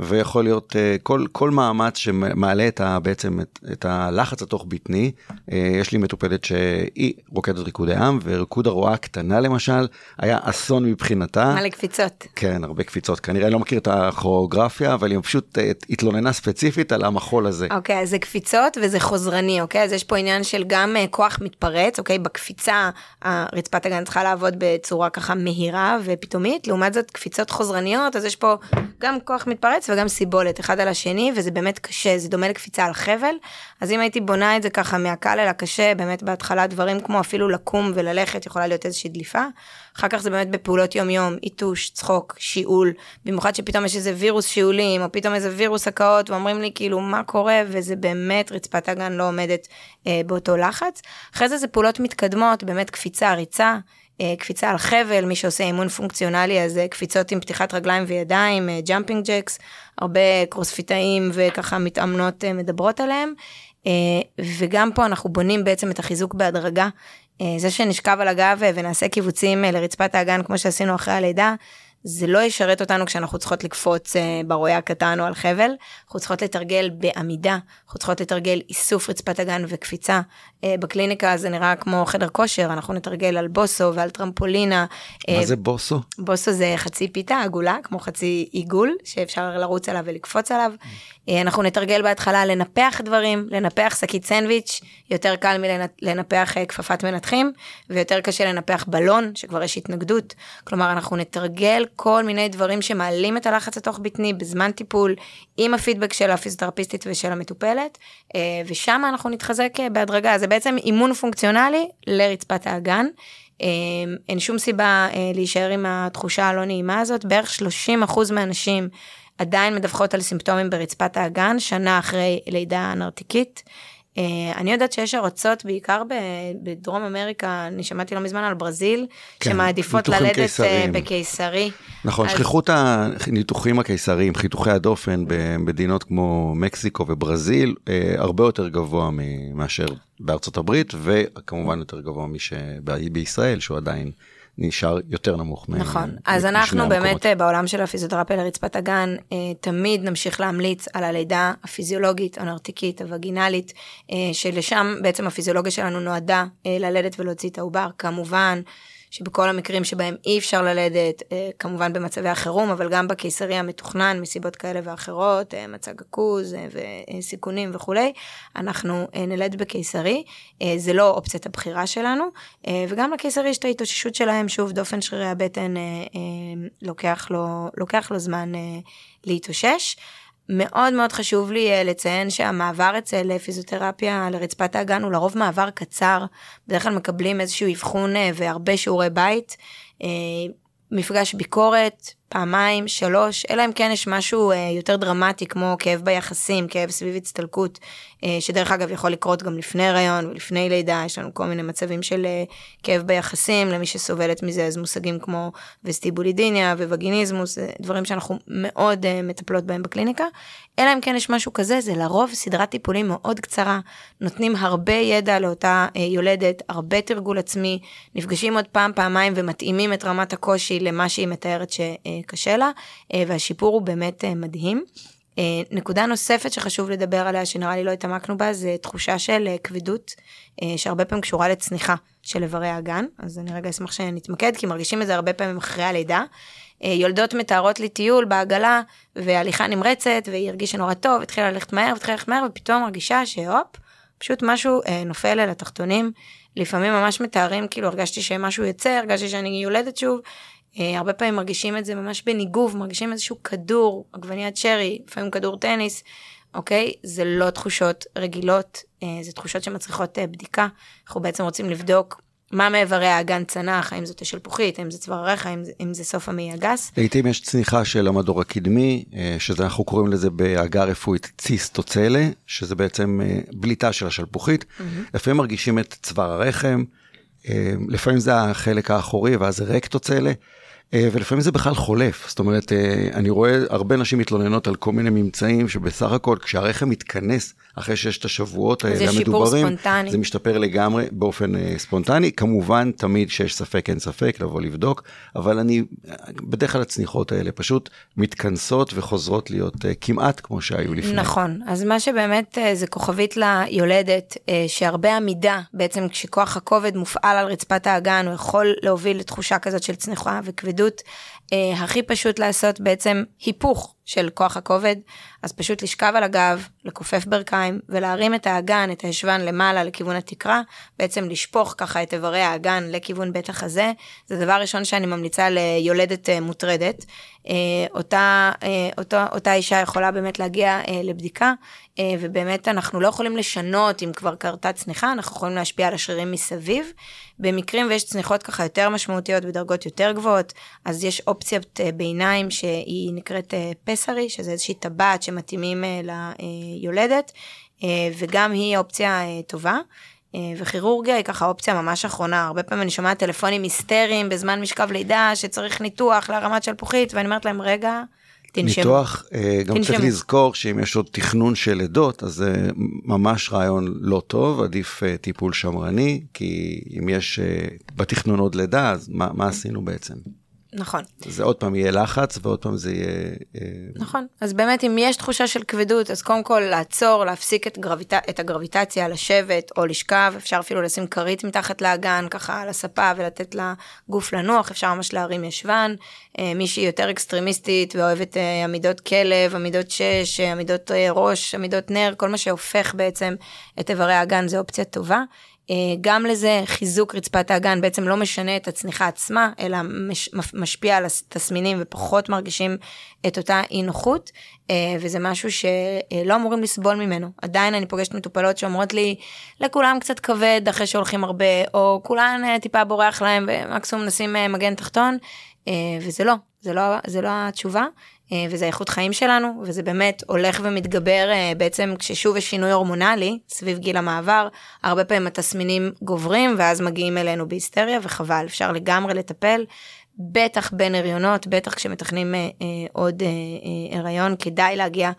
ויכול להיות uh, כל, כל מאמץ שמעלה את ה, בעצם את, את הלחץ התוך בטני. Uh, יש לי מטופלת שהיא רוקדת ריקודי עם, וריקוד הרואה הקטנה למשל, היה אסון מבחינתה. מלא קפיצות. כן, הרבה קפיצות. כנראה לא מכיר את הכוריאוגרפיה, אבל היא פשוט uh, התלוננה ספציפית על המחול הזה. אוקיי, okay, אז זה קפיצות וזה חוזרני, אוקיי? Okay? אז יש פה עניין של גם כוח מתפרץ, אוקיי? Okay? בקפיצה, רצפת הגן צריכה לעבוד בצורה ככה מהירה ופתאומית, לעומת זאת קפיצות חוזרניות, אז יש פה גם כוח מתפרץ וגם סיבולת אחד על השני, וזה באמת קשה, זה דומה לקפיצה על חבל. אז אם הייתי בונה את זה ככה מהקל אל הקשה, באמת בהתחלה דברים כמו אפילו לקום וללכת יכולה להיות איזושהי דליפה. אחר כך זה באמת בפעולות יום יום, עיתוש, צחוק, שיעול, במיוחד שפתאום יש איזה וירוס שיעולים, או פתאום איזה וירוס הקאות, ואומרים לי כאילו מה קורה, וזה באמת רצפת האגן לא עומדת אה, באותו לחץ. אחרי זה זה פעולות מתקדמות, באמת קפיצה, ריצה. אה, קפיצה על חבל, מי שעושה אימון פונקציונלי, אז קפיצות עם פתיחת רגליים וידיים, jumping אה, jacks, הרבה קרוספיטאים וככה מתאמנות אה, מדברות עליהם. וגם פה אנחנו בונים בעצם את החיזוק בהדרגה. זה שנשכב על הגב ונעשה קיבוצים לרצפת האגן כמו שעשינו אחרי הלידה, זה לא ישרת אותנו כשאנחנו צריכות לקפוץ ברועה הקטן או על חבל, אנחנו צריכות לתרגל בעמידה, אנחנו צריכות לתרגל איסוף רצפת הגן וקפיצה. Uh, בקליניקה זה נראה כמו חדר כושר, אנחנו נתרגל על בוסו ועל טרמפולינה. מה uh, זה בוסו? בוסו זה חצי פיתה עגולה, כמו חצי עיגול, שאפשר לרוץ עליו ולקפוץ עליו. Uh, אנחנו נתרגל בהתחלה לנפח דברים, לנפח שקית סנדוויץ', יותר קל מלנפח כפפת מנתחים, ויותר קשה לנפח בלון, שכבר יש התנגדות. כלומר, אנחנו נתרגל כל מיני דברים שמעלים את הלחץ התוך בטני בזמן טיפול, עם הפידבק של הפיזיותרפיסטית ושל המטופלת, אה, ושם אנחנו נתחזק אה, בהדרגה. זה בעצם אימון פונקציונלי לרצפת האגן. אה, אין שום סיבה להישאר עם התחושה הלא נעימה הזאת, בערך 30% מהנשים עדיין מדווחות על סימפטומים ברצפת האגן, שנה אחרי לידה נרתיקית. אה, אני יודעת שיש ארצות, בעיקר בדרום אמריקה, אני שמעתי לא מזמן על ברזיל, כן, שמעדיפות ללדת אה, קיסרים. בקיסרי. נכון, אז... שכיחות הניתוחים הקיסריים, חיתוכי הדופן במדינות כמו מקסיקו וברזיל, אה, הרבה יותר גבוה מאשר בארצות הברית, וכמובן יותר גבוה משבישראל, שהוא עדיין... נשאר יותר נמוך. נכון, אז אנחנו באמת בעולם של הפיזיותרפיה לרצפת הגן, אה, תמיד נמשיך להמליץ על הלידה הפיזיולוגית, הנרתיקית, הווגינלית, אה, שלשם בעצם הפיזיולוגיה שלנו נועדה אה, ללדת ולהוציא את העובר, כמובן. שבכל המקרים שבהם אי אפשר ללדת, אה, כמובן במצבי החירום, אבל גם בקיסרי המתוכנן מסיבות כאלה ואחרות, אה, מצג עכוז אה, וסיכונים וכולי, אנחנו נלד בקיסרי, זה לא אופציית הבחירה שלנו, וגם לקיסרי יש את ההתאוששות שלהם, שוב, דופן שרירי הבטן לוקח לו, לוקח לו זמן להתאושש. מאוד מאוד חשוב לי אה, לציין שהמעבר אצל פיזיותרפיה לרצפת האגן הוא לרוב מעבר קצר. בדרך כלל מקבלים איזשהו אבחון אה, והרבה שיעורי בית. אה, מפגש ביקורת, פעמיים, שלוש, אלא אם כן יש משהו אה, יותר דרמטי כמו כאב ביחסים, כאב סביב הצטלקות, אה, שדרך אגב יכול לקרות גם לפני הריון ולפני לידה, יש לנו כל מיני מצבים של אה, כאב ביחסים, למי שסובלת מזה אז מושגים כמו וסטיבולידיניה וווגיניזמוס, דברים שאנחנו מאוד אה, מטפלות בהם בקליניקה, אלא אם כן יש משהו כזה, זה לרוב סדרת טיפולים מאוד קצרה, נותנים הרבה ידע לאותה אה, יולדת, הרבה תרגול עצמי, נפגשים עוד פעם, פעמיים ומתאימים את רמת הקושי למה שהיא מתארת ש... אה, קשה לה, אה, והשיפור הוא באמת אה, מדהים. אה, נקודה נוספת שחשוב לדבר עליה, שנראה לי לא התעמקנו בה, זה תחושה של כבדות, שהרבה פעמים קשורה לצניחה של איברי האגן, אז אני רגע אשמח שנתמקד, כי מרגישים את זה הרבה פעמים אחרי הלידה. יולדות מתארות לי טיול בעגלה והליכה נמרצת, והיא הרגישה נורא טוב, התחילה ללכת מהר, והתחילה ללכת מהר, ופתאום מרגישה שהופ, פשוט משהו נופל אל התחתונים. לפעמים ממש מתארים, כאילו הרגשתי שמשהו יוצא, הרגשתי שאני יולדת שוב, הרבה פעמים מרגישים את זה ממש בניגוב, מרגישים איזשהו כדור, עגבניית שרי, לפעמים כדור טניס, אוקיי? זה לא תחושות רגילות, אה, זה תחושות שמצריכות אה, בדיקה. אנחנו בעצם רוצים לבדוק מה מאיברי האגן צנח, האם זאת השלפוחית, האם זה צוואר הרחם, האם, האם זה סוף המעי הגס. לעיתים יש צניחה של המדור הקדמי, שזה אנחנו קוראים לזה בעגה רפואית ציסטוצלה, שזה בעצם בליטה של השלפוחית. Mm-hmm. לפעמים מרגישים את צוואר הרחם, לפעמים זה החלק האחורי ואז זה רקטוצלה. אה, ולפעמים זה בכלל חולף, זאת אומרת, אה, אני רואה הרבה נשים מתלוננות על כל מיני ממצאים שבסך הכל כשהרחם מתכנס אחרי ששת השבועות האלה המדוברים, זה משתפר לגמרי באופן אה, ספונטני, כמובן תמיד כשיש ספק אין ספק לבוא לבדוק, אבל אני, בדרך כלל הצניחות האלה פשוט מתכנסות וחוזרות להיות כמעט כמו שהיו לפני. נכון, אז מה שבאמת זה כוכבית ליולדת, שהרבה עמידה, בעצם כשכוח הכובד מופעל על רצפת האגן, הוא יכול להוביל לתחושה כזאת של צניחה וכבדות. d'autres אה, הכי פשוט לעשות בעצם היפוך של כוח הכובד, אז פשוט לשכב על הגב, לכופף ברכיים ולהרים את האגן, את הישבן למעלה לכיוון התקרה, בעצם לשפוך ככה את איברי האגן לכיוון בית החזה. זה דבר ראשון שאני ממליצה ליולדת אה, מוטרדת. אה, אותה, אה, אותה, אותה אישה יכולה באמת להגיע לבדיקה, ובאמת אנחנו לא יכולים לשנות אם כבר קרתה צניחה, אנחנו יכולים להשפיע על השרירים מסביב. במקרים ויש צניחות ככה יותר משמעותיות בדרגות יותר גבוהות, אז יש אופציית ביניים שהיא נקראת פסרי, שזה איזושהי טבעת שמתאימים ליולדת, וגם היא אופציה טובה. וכירורגיה היא ככה אופציה ממש אחרונה, הרבה פעמים אני שומעת טלפונים היסטריים בזמן משכב לידה שצריך ניתוח להרמת שלפוחית ואני אומרת להם רגע, תנשמו. ניתוח, אה, גם תנשמו. צריך לזכור שאם יש עוד תכנון של לידות אז זה ממש רעיון לא טוב, עדיף אה, טיפול שמרני, כי אם יש אה, בתכנון עוד לידה אז מה, מה עשינו בעצם? נכון. זה עוד פעם יהיה לחץ ועוד פעם זה יהיה... אה, נכון, אז באמת אם יש תחושה של כבדות, אז קודם כל לעצור, להפסיק את, גרביט... את הגרביטציה, לשבת או לשכב, אפשר אפילו לשים כרית מתחת לאגן, ככה על הספה ולתת לגוף לנוח, אפשר ממש להרים ישבן. אה, מישהי יותר אקסטרימיסטית ואוהבת אה, עמידות כלב, עמידות שש, עמידות ראש, עמידות נר, כל מה שהופך בעצם את איברי האגן זה אופציה טובה. אה, גם לזה חיזוק רצפת האגן בעצם לא משנה את הצניחה עצמה, אלא מש, משפיע על התסמינים ופחות מרגישים את אותה אי נוחות, אה, וזה משהו שלא אמורים לסבול ממנו. עדיין אני פוגשת מטופלות שאומרות לי, לכולם קצת כבד אחרי שהולכים הרבה, או כולן אה, טיפה בורח להם ומקסימום נשים מגן תחתון, וזה לא, זה לא, זה לא התשובה. אה, וזה איכות חיים שלנו, וזה באמת הולך ומתגבר אה, בעצם כששוב יש שינוי הורמונלי סביב גיל המעבר, הרבה פעמים התסמינים גוברים ואז מגיעים אלינו בהיסטריה וחבל, אפשר לגמרי לטפל, בטח בין הריונות, בטח כשמתכנים אה, עוד הריון, כדאי להגיע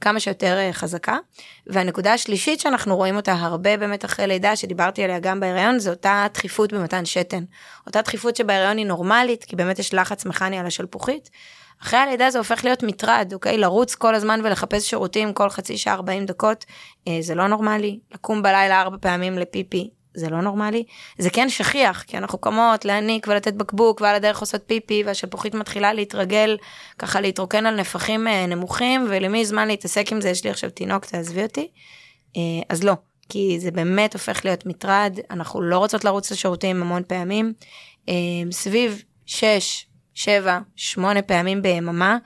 כמה שיותר חזקה. והנקודה השלישית שאנחנו רואים אותה הרבה באמת אחרי לידה, שדיברתי עליה גם בהריון, זה אותה דחיפות במתן שתן. אותה דחיפות שבהריון היא נורמלית, כי באמת יש לחץ מכני על השלפוחית. אחרי הלידה זה הופך להיות מטרד, אוקיי? לרוץ כל הזמן ולחפש שירותים כל חצי שעה 40 דקות, אה, זה לא נורמלי. לקום בלילה ארבע פעמים לפיפי, זה לא נורמלי. זה כן שכיח, כי אנחנו קמות להניק ולתת בקבוק, ועל הדרך עושות פיפי, והשלפוחית מתחילה להתרגל, ככה להתרוקן על נפחים אה, נמוכים, ולמי זמן להתעסק עם זה, יש לי עכשיו תינוק, תעזבי אותי. אה, אז לא, כי זה באמת הופך להיות מטרד, אנחנו לא רוצות לרוץ לשירותים המון פעמים. אה, סביב 6, שבע, שמונה פעמים ביממה,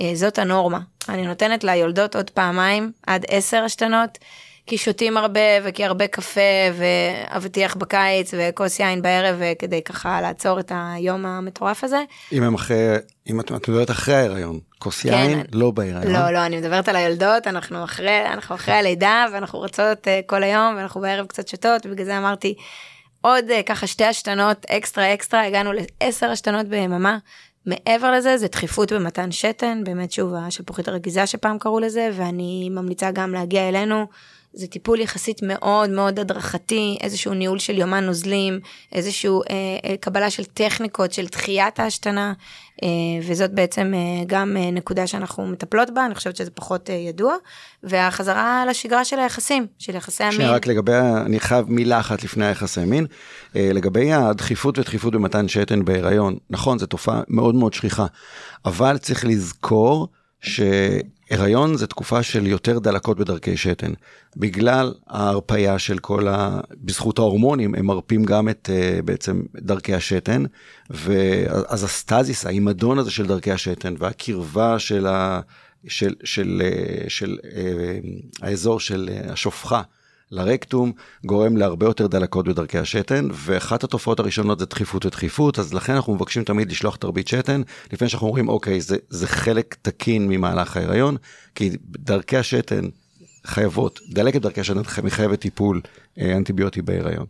אה, זאת הנורמה. אני נותנת ליולדות עוד פעמיים, עד עשר השתנות, כי שותים הרבה וכי הרבה קפה ואבטיח בקיץ וכוס יין בערב כדי ככה לעצור את היום המטורף הזה. אם הם אחרי, אם את מדברת אחרי ההיריון, כוס כן. יין לא בהיריון. לא, לא, אני מדברת על היולדות, אנחנו אחרי, אנחנו אחרי הלידה ואנחנו רוצות uh, כל היום ואנחנו בערב קצת שותות, ובגלל זה אמרתי, עוד uh, ככה שתי השתנות אקסטרה אקסטרה, הגענו לעשר השתנות ביממה. מעבר לזה זה דחיפות במתן שתן, באמת שוב השלפוחית הרגיזה שפעם קראו לזה, ואני ממליצה גם להגיע אלינו. זה טיפול יחסית מאוד מאוד הדרכתי, איזשהו ניהול של יומן נוזלים, איזשהו אה, אה, קבלה של טכניקות של דחיית ההשתנה, אה, וזאת בעצם אה, גם אה, נקודה שאנחנו מטפלות בה, אני חושבת שזה פחות אה, ידוע, והחזרה לשגרה של היחסים, של יחסי המין. שנייה, רק לגבי, אני חייב מילה אחת לפני היחסי המין, אה, לגבי הדחיפות ודחיפות במתן שתן בהיריון, נכון, זו תופעה מאוד מאוד שכיחה, אבל צריך לזכור, ש... הריון זה תקופה של יותר דלקות בדרכי שתן. בגלל ההרפייה של כל ה... בזכות ההורמונים, הם מרפים גם את uh, בעצם דרכי השתן, ואז הסטזיס, ההימדון הזה של דרכי השתן והקרבה של, ה... של, של, של, אה, של uh, האזור של השופחה. לרקטום, גורם להרבה יותר דלקות בדרכי השתן, ואחת התופעות הראשונות זה דחיפות ודחיפות, אז לכן אנחנו מבקשים תמיד לשלוח תרבית שתן, לפני שאנחנו אומרים, אוקיי, זה, זה חלק תקין ממהלך ההיריון, כי דרכי השתן חייבות, דלקת דרכי השתן מחייבת טיפול אה, אנטיביוטי בהיריון.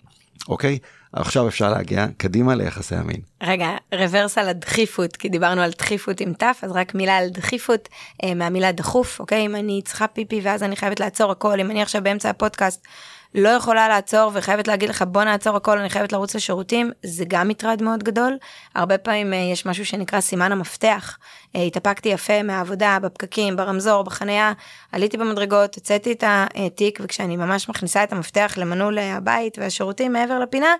אוקיי? עכשיו אפשר להגיע קדימה ליחסי המין. רגע, רוורס על הדחיפות, כי דיברנו על דחיפות עם תף, אז רק מילה על דחיפות אה, מהמילה דחוף, אוקיי? אם אני צריכה פיפי ואז אני חייבת לעצור הכל, אם אני עכשיו באמצע הפודקאסט לא יכולה לעצור וחייבת להגיד לך בוא נעצור הכל אני חייבת לרוץ לשירותים זה גם מטרד מאוד גדול הרבה פעמים אה, יש משהו שנקרא סימן המפתח אה, התאפקתי יפה מהעבודה בפקקים ברמזור בחניה עליתי במדרגות הוצאתי את התיק וכשאני ממש מכניסה את המפתח למנעול הבית והשירותים מעבר לפינה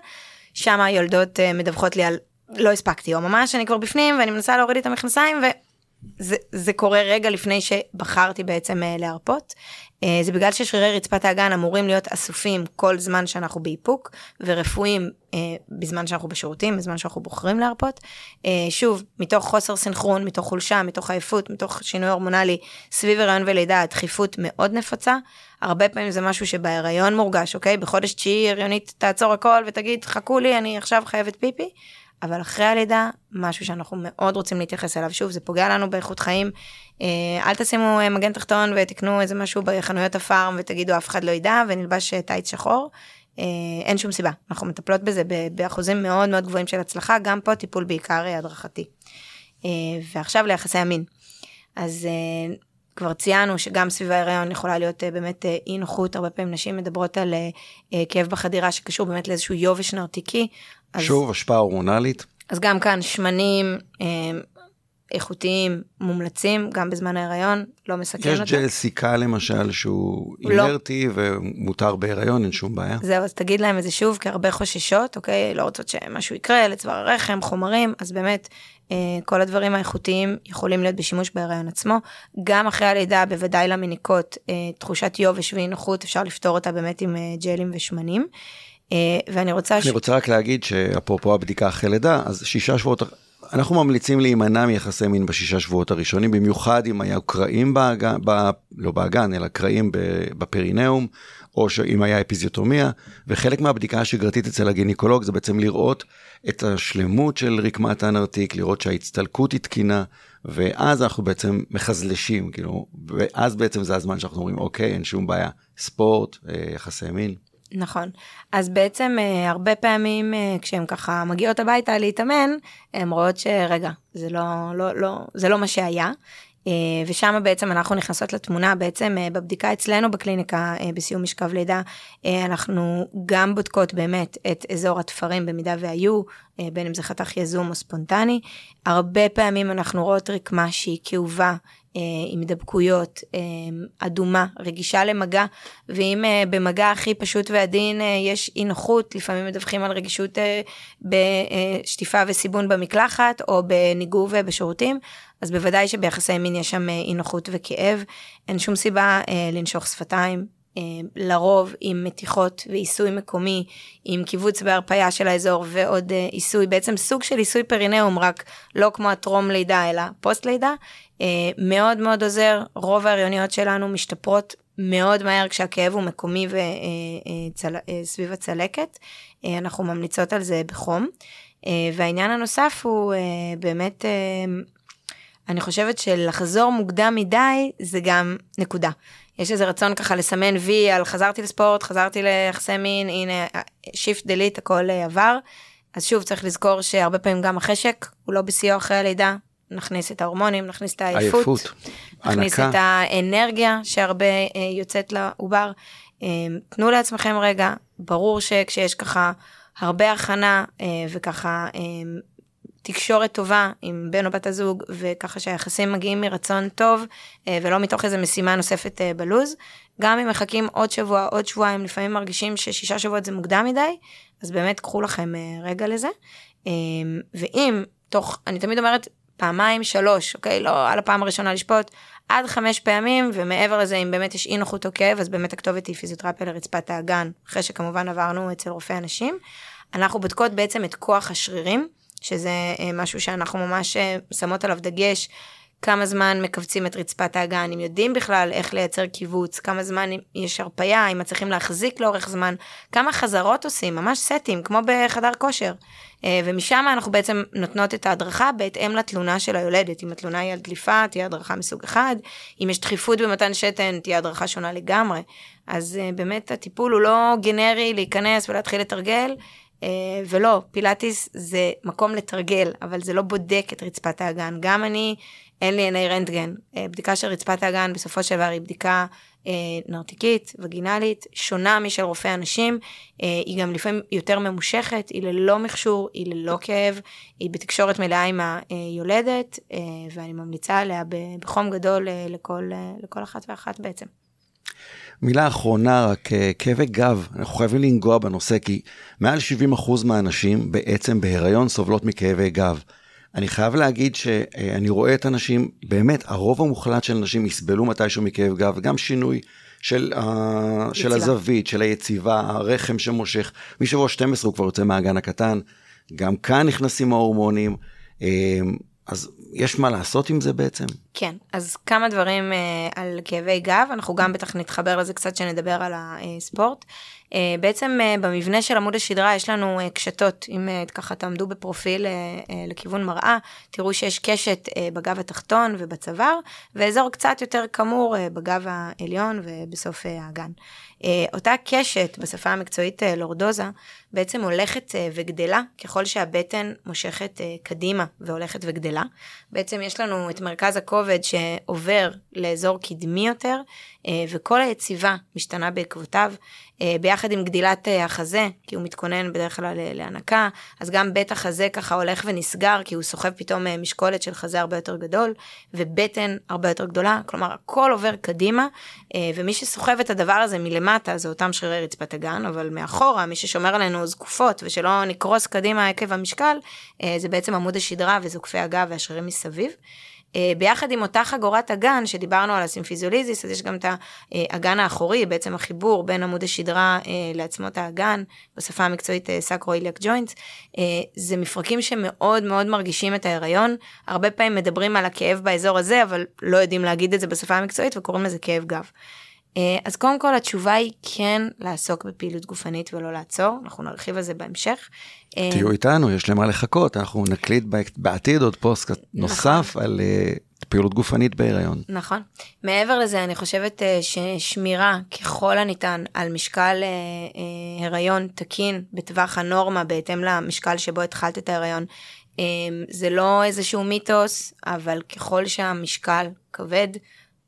שם היולדות אה, מדווחות לי על לא הספקתי או ממש אני כבר בפנים ואני מנסה להוריד את המכנסיים ו... זה, זה קורה רגע לפני שבחרתי בעצם להרפות. אה, זה בגלל ששרירי רצפת האגן אמורים להיות אסופים כל זמן שאנחנו באיפוק, ורפואיים אה, בזמן שאנחנו בשירותים, בזמן שאנחנו בוחרים להרפות. אה, שוב, מתוך חוסר סנכרון, מתוך חולשה, מתוך עייפות, מתוך שינוי הורמונלי, סביב הריון ולידה, הדחיפות מאוד נפוצה. הרבה פעמים זה משהו שבהיריון מורגש, אוקיי? בחודש תשיעי הריונית תעצור הכל ותגיד, חכו לי, אני עכשיו חייבת פיפי. אבל אחרי הלידה, משהו שאנחנו מאוד רוצים להתייחס אליו. שוב, זה פוגע לנו באיכות חיים. אה, אל תשימו אה, מגן תחתון ותקנו איזה משהו בחנויות הפארם ותגידו אף אחד לא ידע ונלבש אה, טייץ שחור. אין שום סיבה, אנחנו מטפלות בזה באחוזים מאוד מאוד גבוהים של הצלחה, גם פה טיפול בעיקר הדרכתי. ועכשיו ליחסי המין. אז כבר ציינו שגם סביב ההיריון יכולה להיות באמת אי נוחות, הרבה פעמים נשים מדברות על כאב בחדירה שקשור באמת לאיזשהו יובש נרתיקי, אז, שוב, השפעה הורמונלית. אז גם כאן שמנים אה, איכותיים מומלצים, גם בזמן ההיריון, לא מסכן אותה. יש ג'ל סיכה למשל שהוא לא. אינרטי ומותר בהיריון, אין שום בעיה. זהו, אז תגיד להם את זה שוב, כי הרבה חוששות, אוקיי? לא רוצות שמשהו יקרה לצוואר הרחם, חומרים, אז באמת, אה, כל הדברים האיכותיים יכולים להיות בשימוש בהיריון עצמו. גם אחרי הלידה, בוודאי למיניקות, אה, תחושת יובש ואי נוחות, אפשר לפתור אותה באמת עם אה, ג'לים ושמנים. אה, ואני רוצה... ש... אני רוצה רק להגיד שאפרופו הבדיקה אחרי לידה, אז שישה שבועות, אנחנו ממליצים להימנע מיחסי מין בשישה שבועות הראשונים, במיוחד אם היה קרעים באגן, ב... לא באגן, אלא קרעים בפרינאום, או אם היה אפיזיוטומיה, וחלק מהבדיקה השגרתית אצל הגינקולוג זה בעצם לראות את השלמות של רקמת הנרתיק, לראות שההצטלקות היא תקינה, ואז אנחנו בעצם מחזלשים, כאילו, ואז בעצם זה הזמן שאנחנו אומרים, אוקיי, אין שום בעיה, ספורט, אה, יחסי מין. נכון. אז בעצם אה, הרבה פעמים אה, כשהן ככה מגיעות הביתה להתאמן, הן רואות שרגע, זה לא, לא, לא, זה לא מה שהיה. אה, ושם בעצם אנחנו נכנסות לתמונה בעצם בבדיקה אצלנו בקליניקה בסיום משכב לידה אנחנו גם בודקות באמת את אזור התפרים במידה והיו בין אם זה חתך יזום או ספונטני הרבה פעמים אנחנו רואות רקמה שהיא כאובה עם הידבקויות, אה, אדומה, רגישה למגע, ואם אה, במגע הכי פשוט ועדין יש אי נוחות, לפעמים מדווחים על רגישות בשטיפה וסיבון במקלחת, או בניגוב בשירותים, אז בוודאי שביחסי מין יש שם אי נוחות וכאב, אין שום סיבה לנשוך שפתיים, לרוב עם מתיחות ועיסוי מקומי, עם קיבוץ בהרפאיה של האזור ועוד עיסוי, בעצם סוג של עיסוי פרינאום, רק לא כמו הטרום לידה אלא פוסט לידה, אה, מאוד מאוד עוזר, רוב ההריוניות שלנו משתפרות מאוד מהר כשהכאב הוא מקומי וסביב אה, אה, הצלקת, אנחנו ממליצות על זה בחום. והעניין הנוסף הוא באמת, אני חושבת שלחזור מוקדם מדי זה גם נקודה. יש איזה רצון ככה לסמן וי על חזרתי לספורט, חזרתי ליחסי מין, הנה shift delete הכל עבר. אז שוב צריך לזכור שהרבה פעמים גם החשק הוא לא בשיאו אחרי הלידה, נכניס את ההורמונים, נכניס את העייפות, עייפות, נכניס הנקה. את האנרגיה שהרבה אה, יוצאת לעובר. אה, תנו לעצמכם רגע, ברור שכשיש ככה הרבה הכנה אה, וככה אה, תקשורת טובה עם בן או בת הזוג וככה שהיחסים מגיעים מרצון טוב אה, ולא מתוך איזה משימה נוספת אה, בלוז. גם אם מחכים עוד שבוע, עוד שבועיים, לפעמים מרגישים ששישה שבועות זה מוקדם מדי, אז באמת קחו לכם אה, רגע לזה. אה, ואם תוך, אני תמיד אומרת, פעמיים, שלוש, אוקיי? לא על הפעם הראשונה לשפוט, עד חמש פעמים, ומעבר לזה, אם באמת יש אי נוחות או כאב, אז באמת הכתובת היא פיזיותרפיה לרצפת האגן, אחרי שכמובן עברנו אצל רופאי הנשים. אנחנו בודקות בעצם את כוח השרירים, שזה אה, משהו שאנחנו ממש אה, שמות עליו דגש. כמה זמן מכווצים את רצפת האגן, אם יודעים בכלל איך לייצר קיבוץ, כמה זמן יש הרפייה, אם מצליחים להחזיק לאורך זמן, כמה חזרות עושים, ממש סטים, כמו בחדר כושר. אה, ומשם אנחנו בעצם נותנות את ההדרכה בהתאם לתלונה של היולדת. אם התלונה היא על דליפה, תהיה הדרכה מסוג אחד, אם יש דחיפות במתן שתן, תהיה הדרכה שונה לגמרי. אז אה, באמת הטיפול הוא לא גנרי להיכנס ולהתחיל לתרגל, ולא, פילאטיס זה מקום לתרגל, אבל זה לא בודק את רצפת האגן. גם אני, אין לי עיני רנטגן. בדיקה של רצפת האגן בסופו של דבר היא בדיקה אה, נרתיקית, וגינלית, שונה משל רופאי הנשים, אה, היא גם לפעמים יותר ממושכת, היא ללא מכשור, היא ללא כאב, היא בתקשורת מלאה עם היולדת, אה, ואני ממליצה עליה בחום גדול לכל, לכל אחת ואחת בעצם. מילה אחרונה, רק כאבי גב, אנחנו חייבים לנגוע בנושא, כי מעל 70% מהנשים בעצם בהיריון סובלות מכאבי גב. אני חייב להגיד שאני רואה את הנשים, באמת, הרוב המוחלט של הנשים יסבלו מתישהו מכאב גב, גם שינוי של, ה... של הזווית, של היציבה, הרחם שמושך. משבוע 12 הוא כבר יוצא מהאגן הקטן, גם כאן נכנסים ההורמונים. אמ, אז יש מה לעשות עם זה בעצם? כן, אז כמה דברים אה, על כאבי גב, אנחנו גם בטח נתחבר לזה קצת שנדבר על הספורט. אה, בעצם אה, במבנה של עמוד השדרה יש לנו אה, קשתות, אם ככה תעמדו בפרופיל לכיוון מראה, תראו שיש קשת בגב התחתון ובצוואר, ואזור קצת יותר כמור בגב העליון ובסוף האגן. אותה קשת, בשפה המקצועית לורדוזה, בעצם הולכת וגדלה ככל שהבטן מושכת קדימה והולכת וגדלה. בעצם יש לנו את מרכז הכובד שעובר לאזור קדמי יותר, וכל היציבה משתנה בעקבותיו. אה, ביחד עם גדילת אה, החזה, כי הוא מתכונן בדרך כלל אה, להנקה, אז גם בית החזה ככה הולך ונסגר, כי הוא סוחב פתאום משקולת של חזה הרבה יותר גדול, ובטן הרבה יותר גדולה, כלומר הכל עובר קדימה, ומי שסוחב את הדבר הזה מלמטה זה אותם שרירי רצפת הגן, אבל מאחורה, מי ששומר עלינו זקופות, ושלא נקרוס קדימה עקב המשקל, זה בעצם עמוד השדרה וזוקפי הגב והשרירים מסביב. אה, ביחד עם אותה חגורת אגן שדיברנו על ה symphysiolysis, אז יש גם את האגן האחורי, בעצם החיבור בין עמוד השדרה אה, לעצמות האגן, בשפה המקצועית sacroiliac אה, joints, זה מפרקים שמאוד מאוד מרגישים את ההיריון, הרבה פעמים מדברים על הכאב באזור הזה, אבל לא יודעים להגיד את זה בשפה המקצועית וקוראים לזה כאב גב. אז קודם כל התשובה היא כן לעסוק בפעילות גופנית ולא לעצור, אנחנו נרחיב על זה בהמשך. תהיו איתנו, יש למה לחכות, אנחנו נקליט בעתיד עוד פוסט נוסף נכון. על uh, פעילות גופנית בהיריון. נכון. מעבר לזה, אני חושבת ששמירה ככל הניתן על משקל הריון תקין בטווח הנורמה בהתאם למשקל שבו התחלת את ההיריון, זה לא איזשהו מיתוס, אבל ככל שהמשקל כבד,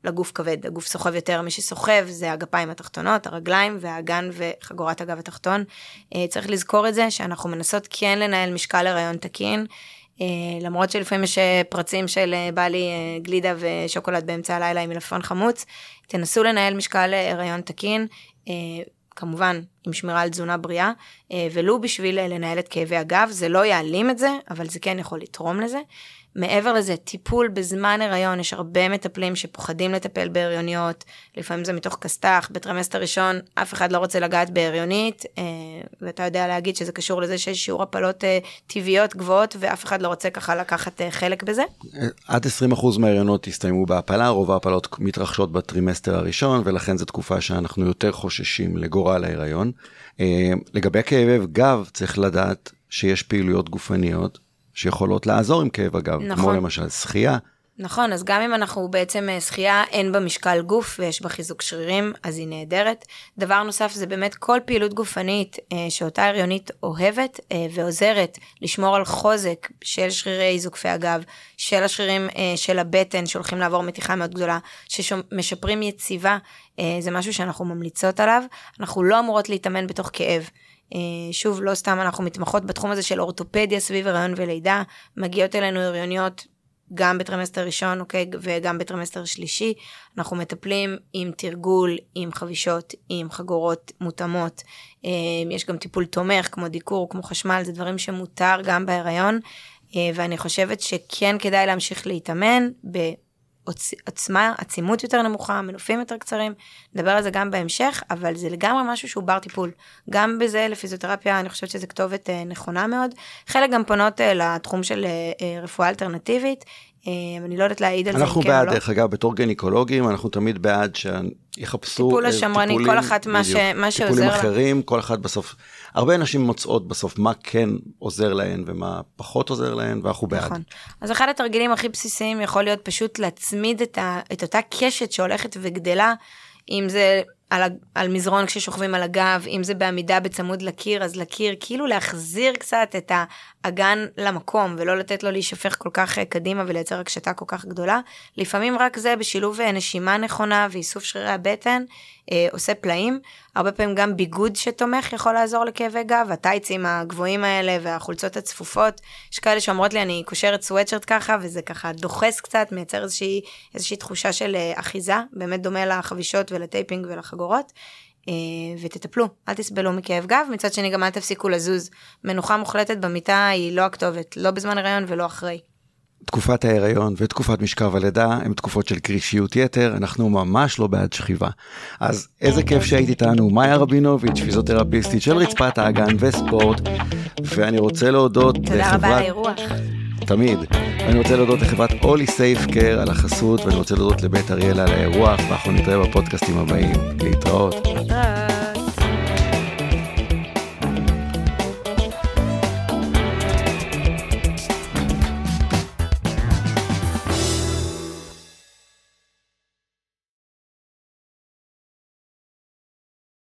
לגוף כבד, הגוף סוחב יותר, מי שסוחב זה הגפיים התחתונות, הרגליים והאגן וחגורת הגב התחתון. אה, צריך לזכור את זה שאנחנו מנסות כן לנהל משקל הריון תקין. אה, למרות שלפעמים יש אה, פרצים של בא לי גלידה ושוקולד באמצע הלילה עם מלפון חמוץ, תנסו לנהל משקל הריון תקין, כמובן עם שמירה על תזונה בריאה, ולו בשביל לנהל את כאבי הגב, זה לא יעלים את זה, אבל זה כן יכול לתרום לזה. מעבר לזה, טיפול בזמן הריון, יש הרבה מטפלים שפוחדים לטפל בהריוניות, לפעמים זה מתוך כסת"ח, בטרימסטר ראשון אף אחד לא רוצה לגעת בהריונית, אה, ואתה יודע להגיד שזה קשור לזה שיש שיעור הפלות אה, טבעיות גבוהות, ואף אחד לא רוצה ככה לקחת אה, חלק בזה. עד 20% מההריונות הסתיימו בהפלה, רוב ההפלות מתרחשות בטרימסטר הראשון, ולכן זו תקופה שאנחנו יותר חוששים לגורל ההריון. לגבי כאב גב, צריך לדעת שיש פעילויות גופניות שיכולות לעזור עם כאב הגב, נכון. כמו למשל שחייה. נכון, אז גם אם אנחנו בעצם אה, שחייה, אין בה משקל גוף ויש בה חיזוק שרירים, אז היא נהדרת. דבר נוסף זה באמת כל פעילות גופנית אה, שאותה הריונית אוהבת אה, ועוזרת לשמור על חוזק של שרירי זוקפי הגב, של השרירים אה, של הבטן שהולכים לעבור מתיחה מאוד גדולה, שמשפרים יציבה, אה, זה משהו שאנחנו ממליצות עליו. אנחנו לא אמורות להתאמן בתוך כאב. אה, שוב, לא סתם אנחנו מתמחות בתחום הזה של אורתופדיה סביב הריון ולידה, מגיעות אלינו הריוניות גם בטרמסטר ראשון, אוקיי, וגם בטרמסטר שלישי. אנחנו מטפלים עם תרגול, עם חבישות, עם חגורות מותאמות. אה, יש גם טיפול תומך, כמו דיקור, כמו חשמל, זה דברים שמותר גם בהיריון. אה, ואני חושבת שכן כדאי להמשיך להתאמן עוצמה, עצימות יותר נמוכה, מנופים יותר קצרים, נדבר על זה גם בהמשך, אבל זה לגמרי משהו שהוא בר טיפול. גם בזה לפיזיותרפיה, אני חושבת שזו כתובת אה, נכונה מאוד. חלק גם פונות אה, לתחום של אה, רפואה אלטרנטיבית, אני לא יודעת להעיד על זה, אנחנו כן בעד, דרך אגב, בתור גניקולוגים, אנחנו תמיד בעד שיחפשו טיפול השמרני, כל אחת מה, ש, מה שעוזר טיפולים אחרים, כל אחת בסוף, הרבה נשים מוצאות בסוף מה כן עוזר להן ומה פחות עוזר להן, ואנחנו בעד. נכון. אז אחד התרגילים הכי בסיסיים יכול להיות פשוט להצמיד את אותה קשת שהולכת וגדלה, אם זה על, על מזרון כששוכבים על הגב, אם זה בעמידה בצמוד לקיר, אז לקיר, כאילו להחזיר קצת את האגן למקום, ולא לתת לו להישפך כל כך אה, קדימה ולייצר הקשתה כל כך גדולה. לפעמים רק זה בשילוב אה, נשימה נכונה ואיסוף שרירי הבטן, אה, עושה פלאים. הרבה פעמים גם ביגוד שתומך יכול לעזור לכאבי גב, הטייצים הגבוהים האלה והחולצות הצפופות. יש כאלה שאומרות לי, אני קושרת סוואטשרט ככה, וזה ככה דוחס קצת, מייצר איזושהי, איזושהי תחושה של אה, אחיזה, באמת דומה לחבישות ול taping ולחגורות. אה, ותטפלו, אל תסבלו מכאב גב, מצד שני גם אל תפסיקו לזוז. מנוחה מוחלטת במיטה היא לא הכתובת, לא בזמן הריון ולא אחרי. תקופת ההיריון ותקופת משכב הלידה הן תקופות של קרישיות יתר, אנחנו ממש לא בעד שכיבה. אז איזה כיף שהיית איתנו, מאיה רבינוביץ', פיזיותרפיסטית של רצפת האגן וספורט, ואני רוצה להודות תודה לחברת... תודה רבה על האירוח. תמיד. אני רוצה להודות לחברת אולי סייף קר על החסות, ואני רוצה להודות לבית אריאלה על האירוח, ואנחנו נתראה בפודקאסטים הבאים. להתראות. להתראות.